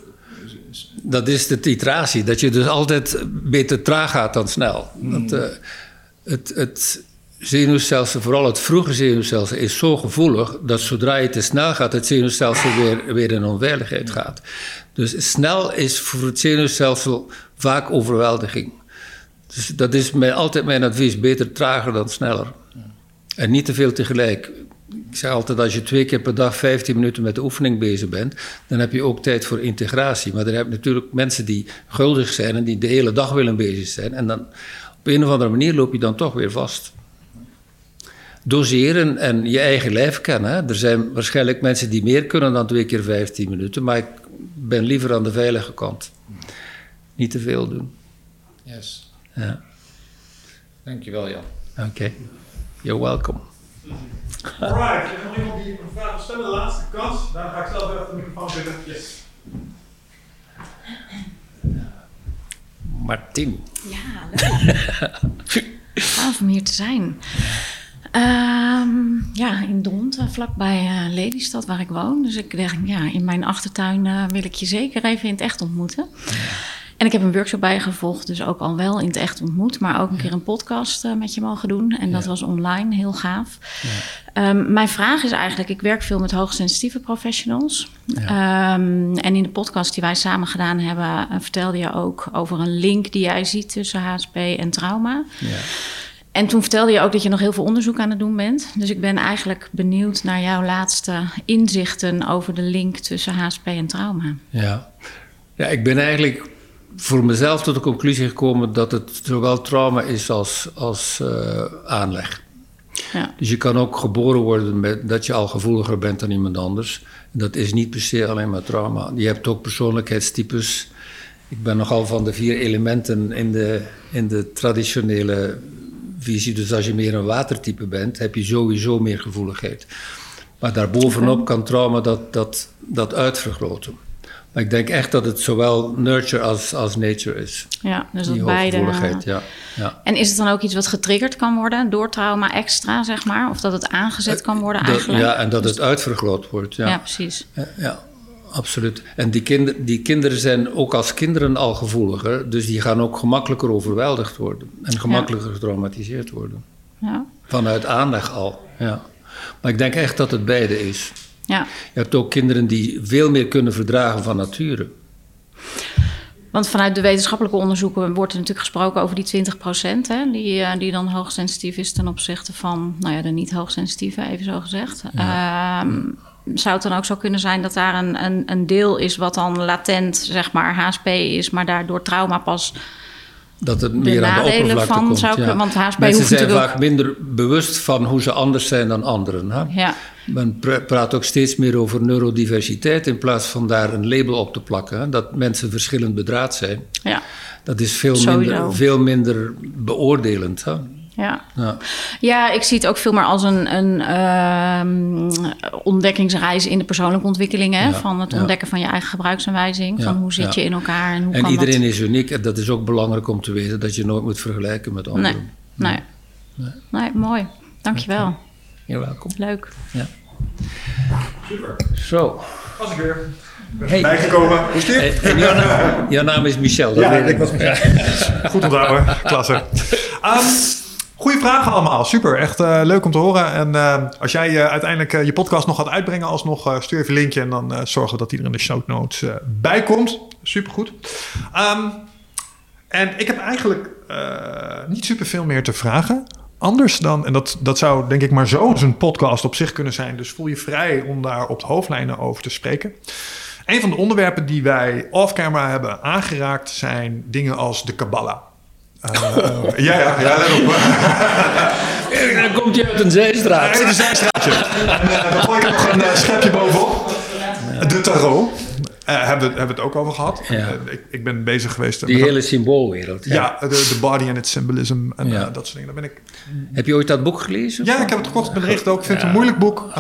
Speaker 2: Dat is de titratie. Dat je dus altijd beter traag gaat dan snel. Dat, eh, het, het zenuwstelsel, vooral het vroege zenuwstelsel, is zo gevoelig dat zodra je te snel gaat, het zenuwstelsel weer, weer in onveiligheid gaat. Dus snel is voor het zenuwstelsel vaak overweldiging. Dus dat is mijn, altijd mijn advies: beter trager dan sneller. En niet te veel tegelijk. Ik zeg altijd, als je twee keer per dag 15 minuten met de oefening bezig bent, dan heb je ook tijd voor integratie. Maar er heb je natuurlijk mensen die guldig zijn en die de hele dag willen bezig zijn. En dan op een of andere manier loop je dan toch weer vast. Doseren en je eigen lijf kennen. Hè. Er zijn waarschijnlijk mensen die meer kunnen dan twee keer 15 minuten, maar ik ben liever aan de veilige kant. Niet te veel doen.
Speaker 8: yes.
Speaker 2: Ja.
Speaker 8: Dankjewel Jan.
Speaker 2: Oké. You're welcome.
Speaker 1: Alright, er is nog iemand die een vraag wil stellen, de laatste kans. Daarna ga ik zelf even de microfoon zitten. Yes.
Speaker 2: Martin.
Speaker 9: Ja, leuk. Gaaf om hier te zijn. Ehm, ja, in Dronten, vlakbij eh, Lelystad, waar ik woon. Dus ik dacht, ja, in mijn achtertuin eh, wil ik je zeker even in het echt ontmoeten. En ik heb een workshop bij je gevolgd, dus ook al wel in het echt ontmoet. Maar ook een keer een podcast eh, met je mogen doen. En dat was online, heel gaaf. Ehm, mijn vraag is eigenlijk, ik werk veel met hoogsensitieve professionals. Ehm, en in de podcast die wij samen gedaan hebben, eh, vertelde je ook over een link die jij ziet tussen HSP en trauma.
Speaker 2: Ja.
Speaker 9: En toen vertelde je ook dat je nog heel veel onderzoek aan het doen bent. Dus ik ben eigenlijk benieuwd naar jouw laatste inzichten over de link tussen HSP en trauma.
Speaker 2: Ja. ja, ik ben eigenlijk voor mezelf tot de conclusie gekomen dat het zowel trauma is als, als eh, aanleg.
Speaker 9: Ja.
Speaker 2: Dus je kan ook geboren worden met dat je al gevoeliger bent dan iemand anders. Dat is niet per se alleen maar trauma. Je hebt ook persoonlijkheidstypes. Ik ben nogal van de vier elementen in de, in de traditionele visie. Dus als je meer een watertype bent, heb je sowieso meer gevoeligheid. Maar daarbovenop kan trauma dat, dat, dat uitvergroten. Maar ik denk echt dat het zowel nurture als, als nature is.
Speaker 9: Ja, dus
Speaker 2: Die
Speaker 9: dat beide.
Speaker 2: hooggevoeligheid, ja. ja.
Speaker 9: En is het dan ook iets wat getriggerd kan worden door trauma extra, zeg maar? Of dat het aangezet kan worden
Speaker 2: Dat-
Speaker 9: eigenlijk?
Speaker 2: ja, en dat het uitvergroot wordt.
Speaker 9: ja.
Speaker 2: Ja,
Speaker 9: precies.
Speaker 2: ja, ja, absoluut. En die, kinder, die kinderen zijn ook als kinderen al gevoeliger, dus die gaan ook gemakkelijker overweldigd worden en gemakkelijker getraumatiseerd worden.
Speaker 9: Ja.
Speaker 2: Vanuit aanleg al, ja. Maar ik denk echt dat het beide is.
Speaker 9: Ja.
Speaker 2: Je hebt ook kinderen die veel meer kunnen verdragen van nature.
Speaker 9: Want vanuit de wetenschappelijke onderzoeken wordt er natuurlijk gesproken over die 20 procent, die, uh, die dan hoogsensitief is ten opzichte van, nou ja, de niet hoogsensitieve, even zo gezegd. Ja. Uh, zou het dan ook zo kunnen zijn dat daar een, een, een deel is wat dan latent, zeg maar, HSP is, maar daardoor trauma pas
Speaker 2: dat het meer aan de oppervlakte
Speaker 9: van
Speaker 2: komt.
Speaker 9: Zou,
Speaker 2: ja.
Speaker 9: Want HSP
Speaker 2: Mensen
Speaker 9: hoeft
Speaker 2: zijn vaak minder bewust van hoe ze anders zijn dan anderen. Hè?
Speaker 9: Ja.
Speaker 2: Men pra- praat ook steeds meer over neurodiversiteit in plaats van daar een label op te plakken. Hè? Dat mensen verschillend bedraad zijn.
Speaker 9: Ja.
Speaker 2: Dat is veel
Speaker 9: Sowieso.
Speaker 2: minder, veel minder beoordelend. Hè?
Speaker 9: Ja.
Speaker 2: Ja.
Speaker 9: ja, ik zie het ook veel meer als een, een ehm, ontdekkingsreis in de persoonlijke ontwikkeling. Hè?
Speaker 2: Ja,
Speaker 9: van het
Speaker 2: ja.
Speaker 9: ontdekken van je eigen gebruiksaanwijzing.
Speaker 2: Ja,
Speaker 9: Van hoe zit
Speaker 2: ja.
Speaker 9: je in elkaar en hoe
Speaker 2: En
Speaker 9: kan
Speaker 2: iedereen
Speaker 9: dat?
Speaker 2: is uniek en dat is ook belangrijk om te weten dat je nooit moet vergelijken met anderen.
Speaker 9: Nee, nee. nee. mooi. Dankjewel.
Speaker 2: You're welkom.
Speaker 9: Leuk.
Speaker 2: Ja. Zo.
Speaker 1: Was ik weer.
Speaker 2: Hey.
Speaker 1: Bijgekomen. Hoe is het
Speaker 2: En, en jouw, naam, jouw naam is Michel. dat
Speaker 1: Ja,
Speaker 2: weet
Speaker 1: ik was Goed onthouden. Klasse. Um, goeie vragen allemaal. Super. Echt uh, leuk om te horen. En uh, als jij uh, uiteindelijk je podcast nog gaat uitbrengen, alsnog stuur even een linkje en dan zorgen we dat die er in de show notes bij komt. Supergoed. Um, en ik heb eigenlijk niet super veel meer te vragen. Anders dan, en dat, dat zou denk ik maar zo eens een podcast op zich kunnen zijn. Dus voel je vrij om daar op de hoofdlijnen over te spreken. Een van de onderwerpen die wij off-camera hebben aangeraakt zijn dingen als de Kabbalah. Uh, ja, ja, ja, let op.
Speaker 2: Dan komt je uit een zijstraat.
Speaker 1: Nee, een zijstraatje. en uh, dan gooi ik nog een uh, schepje bovenop. De tarot. Uh, hebben, we, hebben we het ook over gehad.
Speaker 2: Ja.
Speaker 1: Uh, ik, ik, ben bezig geweest.
Speaker 2: Die hele symboolwereld.
Speaker 1: Ja, de, body and its symbolism en
Speaker 2: ja.
Speaker 1: uh, dat soort dingen. Daar ben ik...
Speaker 2: Heb je ooit dat boek gelezen?
Speaker 1: Ja, ik heb het gekocht. Ik ben bericht ook. Ik vind het een moeilijk boek.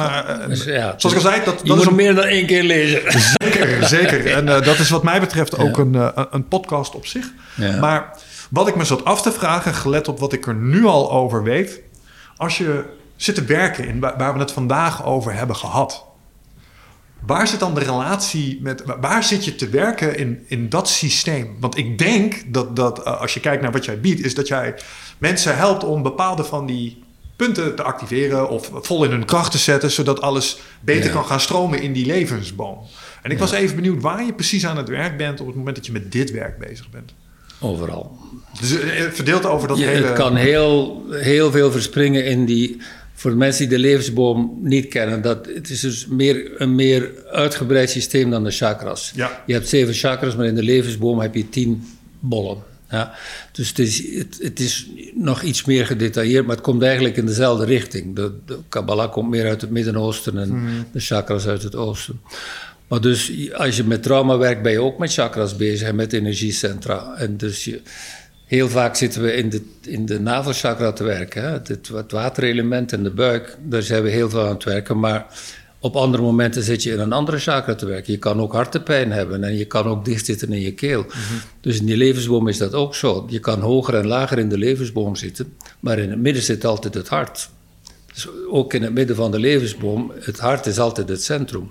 Speaker 2: Dus,
Speaker 1: zoals ik al zei, dat,
Speaker 2: je
Speaker 1: dat
Speaker 2: moet
Speaker 1: is een...
Speaker 2: meer dan één keer lezen.
Speaker 1: Zeker, zeker. En dat is wat mij betreft ook een, een podcast op zich. Maar wat ik me zat af te vragen, gelet op wat ik er nu al over weet. Als je zit te werken in waar we het vandaag over hebben gehad. Waar zit dan de relatie met. Waar zit je te werken in, in dat systeem? Want ik denk dat, dat uh, als je kijkt naar wat jij biedt, is dat jij mensen helpt om bepaalde van die punten te activeren of vol in hun kracht te zetten, zodat alles beter ja. kan gaan stromen in die levensboom. En ik ja. was even benieuwd waar je precies aan het werk bent op het moment dat je met dit werk bezig bent.
Speaker 2: Overal.
Speaker 1: Dus uh, verdeeld over dat hele.
Speaker 2: Het kan heel, heel veel verspringen in die voor de mensen die de levensboom niet kennen, dat, het is dus meer, een meer uitgebreid systeem dan de chakras.
Speaker 1: Ja.
Speaker 2: Je hebt zeven chakras, maar in de levensboom heb je tien bollen. Ja. Dus het is, het, het is nog iets meer gedetailleerd, maar het komt eigenlijk in dezelfde richting. De, de Kabbalah komt meer uit het Midden-Oosten en
Speaker 1: Hmm.
Speaker 2: de chakras uit het Oosten. Maar dus als je met trauma werkt, ben je ook met chakras bezig en met energiecentra. En dus je, Heel vaak zitten we in de, in de navelchakra te werken. Hè? Het, het waterelement en de buik, daar zijn we heel veel aan het werken. Maar op andere momenten zit je in een andere chakra te werken. Je kan ook hartepijn hebben en je kan ook dicht zitten in je keel.
Speaker 1: Mhm.
Speaker 2: Dus in die levensboom is dat ook zo. Je kan hoger en lager in de levensboom zitten, maar in het midden zit altijd het hart. Dus ook in het midden van de levensboom, het hart is altijd het centrum.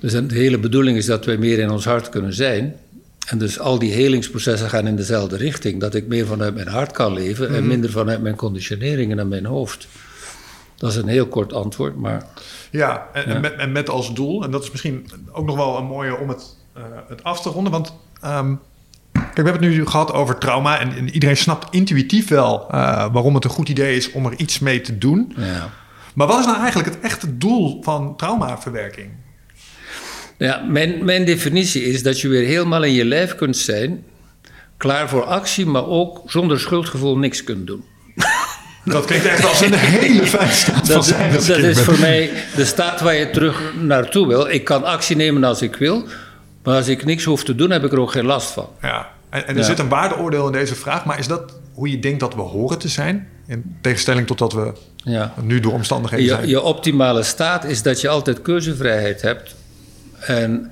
Speaker 2: Dus de hele bedoeling is dat wij meer in ons hart kunnen zijn. En dus al die helingsprocessen gaan in dezelfde richting. Dat ik meer vanuit mijn hart kan leven en
Speaker 1: Mhm.
Speaker 2: minder vanuit mijn conditioneringen en mijn hoofd. Dat is een heel kort antwoord, maar...
Speaker 1: Ja, en,
Speaker 2: Ja.
Speaker 1: en Met, en met als doel, en dat is misschien ook nog wel een mooie om het, eh, het af te ronden. Want ehm, kijk, we hebben het nu gehad over trauma. En, en iedereen snapt intuïtief wel eh, waarom het een goed idee is om er iets mee te doen.
Speaker 2: Ja.
Speaker 1: Maar wat is nou eigenlijk het echte doel van traumaverwerking?
Speaker 2: Ja, mijn, mijn definitie is dat je weer helemaal in je lijf kunt zijn, klaar voor actie, maar ook zonder schuldgevoel niks kunt doen.
Speaker 1: Dat klinkt echt als een hele fijne staat van
Speaker 2: Dat,
Speaker 1: zijn.
Speaker 2: dat is voor mij de staat waar je terug naartoe wil. Ik kan actie nemen als ik wil, maar als ik niks hoef te doen, heb ik er ook geen last van.
Speaker 1: Ja, en, en er
Speaker 2: Ja.
Speaker 1: zit een waardeoordeel in deze vraag. Maar is dat hoe je denkt dat we horen te zijn? In tegenstelling tot dat we
Speaker 2: Ja.
Speaker 1: nu door omstandigheden
Speaker 2: Je,
Speaker 1: zijn.
Speaker 2: je optimale staat is dat je altijd keuzevrijheid hebt. En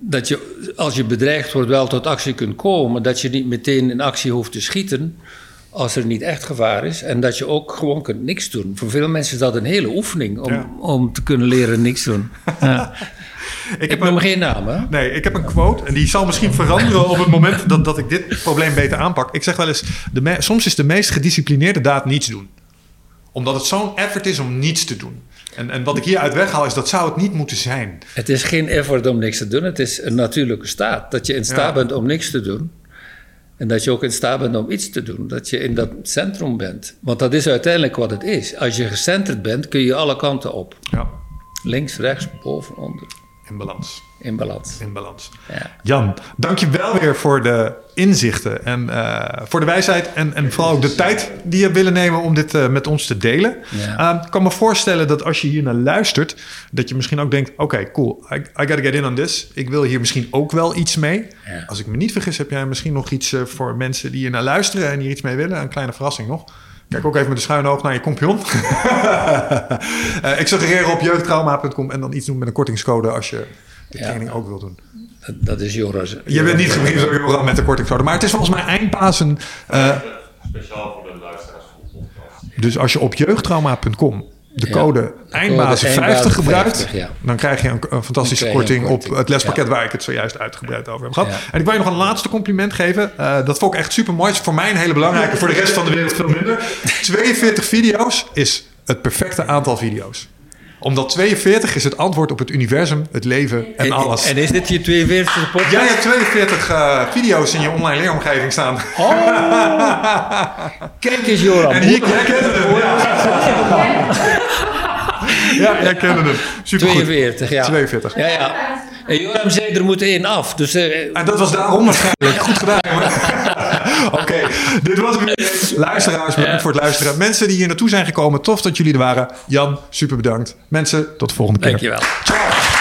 Speaker 2: dat je, als je bedreigd wordt, wel tot actie kunt komen. Dat je niet meteen in actie hoeft te schieten als er niet echt gevaar is. En dat je ook gewoon kunt niks doen. Voor veel mensen is dat een hele oefening om,
Speaker 1: Ja.
Speaker 2: om te kunnen leren niks doen. Ja.
Speaker 1: ik
Speaker 2: Ik noem geen naam, hè?
Speaker 1: Nee, ik heb een quote en die zal misschien veranderen op het moment dat, dat ik dit probleem beter aanpak. Ik zeg wel eens, de me- soms is de meest gedisciplineerde daad niets doen. Omdat het zo'n effort is om niets te doen. En, en wat ik hieruit weghaal is dat zou het niet moeten zijn.
Speaker 2: Het is geen effort om niks te doen. Het is een natuurlijke staat. Dat je in staat
Speaker 1: Ja.
Speaker 2: bent om niks te doen. En dat je ook in staat bent om iets te doen. Dat je in dat centrum bent. Want dat is uiteindelijk wat het is. Als je gecenterd bent, kun je alle kanten op.
Speaker 1: Ja,
Speaker 2: Links, rechts, boven, onder.
Speaker 1: In balans.
Speaker 2: In balans.
Speaker 1: In balans.
Speaker 2: Ja.
Speaker 1: Jan, dank je wel weer voor de inzichten en eh, voor de wijsheid. En, en vooral ook de tijd die je willen nemen om dit eh, met ons te delen.
Speaker 2: Ja.
Speaker 1: Eh, ik kan me voorstellen dat als je hier naar luistert, dat je misschien ook denkt: oké, cool, I, I gotta get in on this. Ik wil hier misschien ook wel iets mee.
Speaker 2: Ja.
Speaker 1: Als ik me niet vergis, heb jij misschien nog iets eh, voor mensen die hier naar luisteren en hier iets mee willen. Een kleine verrassing nog. Kijk ook even met de schuine oog naar je compagnon. Eh, ik suggereer op jeugdtrauma.com en dan iets doen met een kortingscode als je de
Speaker 2: Ja.
Speaker 1: training ook wil doen.
Speaker 2: Dat, dat is Joras.
Speaker 1: Je bent niet gebriefd door Joran met de kortingscode. Maar het is volgens mij eindpasen. eh,
Speaker 10: Speciaal voor de luisteraars van de podcast.
Speaker 1: dus als je op jeugdtrauma.com de
Speaker 2: Ja.
Speaker 1: code eindbazen 50
Speaker 2: eindbazen
Speaker 1: gebruikt...
Speaker 2: 50, ja.
Speaker 1: dan krijg je een, een fantastische
Speaker 2: een
Speaker 1: korting, op het lespakket...
Speaker 2: ja.
Speaker 1: waar ik het zojuist uitgebreid over heb gehad.
Speaker 2: Ja.
Speaker 1: En ik wil je nog een laatste compliment geven. Eh, dat vond ik echt super mooi. Het is voor mij een hele belangrijke. voor de rest van de wereld veel minder. 42 video's is het perfecte aantal video's. Omdat 42 is het antwoord op het universum, het leven en alles.
Speaker 2: En is dit je 42e podcast?
Speaker 1: Jij hebt 42 eh, video's in je online leeromgeving staan.
Speaker 2: Kijk eens, Joran.
Speaker 1: En hier, jij kende hem. Ja, ja jij kende hem. Supergoed.
Speaker 2: 42, ja.
Speaker 1: 42.
Speaker 2: Ja, ja. En Joram zei, er moet één af. Dus eh,
Speaker 1: En dat was daarom waarschijnlijk. Goed gedaan, Oké, dit was weer. Luisteraars, bedankt voor het luisteren. Mensen die hier naartoe zijn gekomen, tof dat jullie er waren. Jan, super bedankt. Mensen, tot de volgende keer.
Speaker 2: dankjewel.
Speaker 1: Ciao.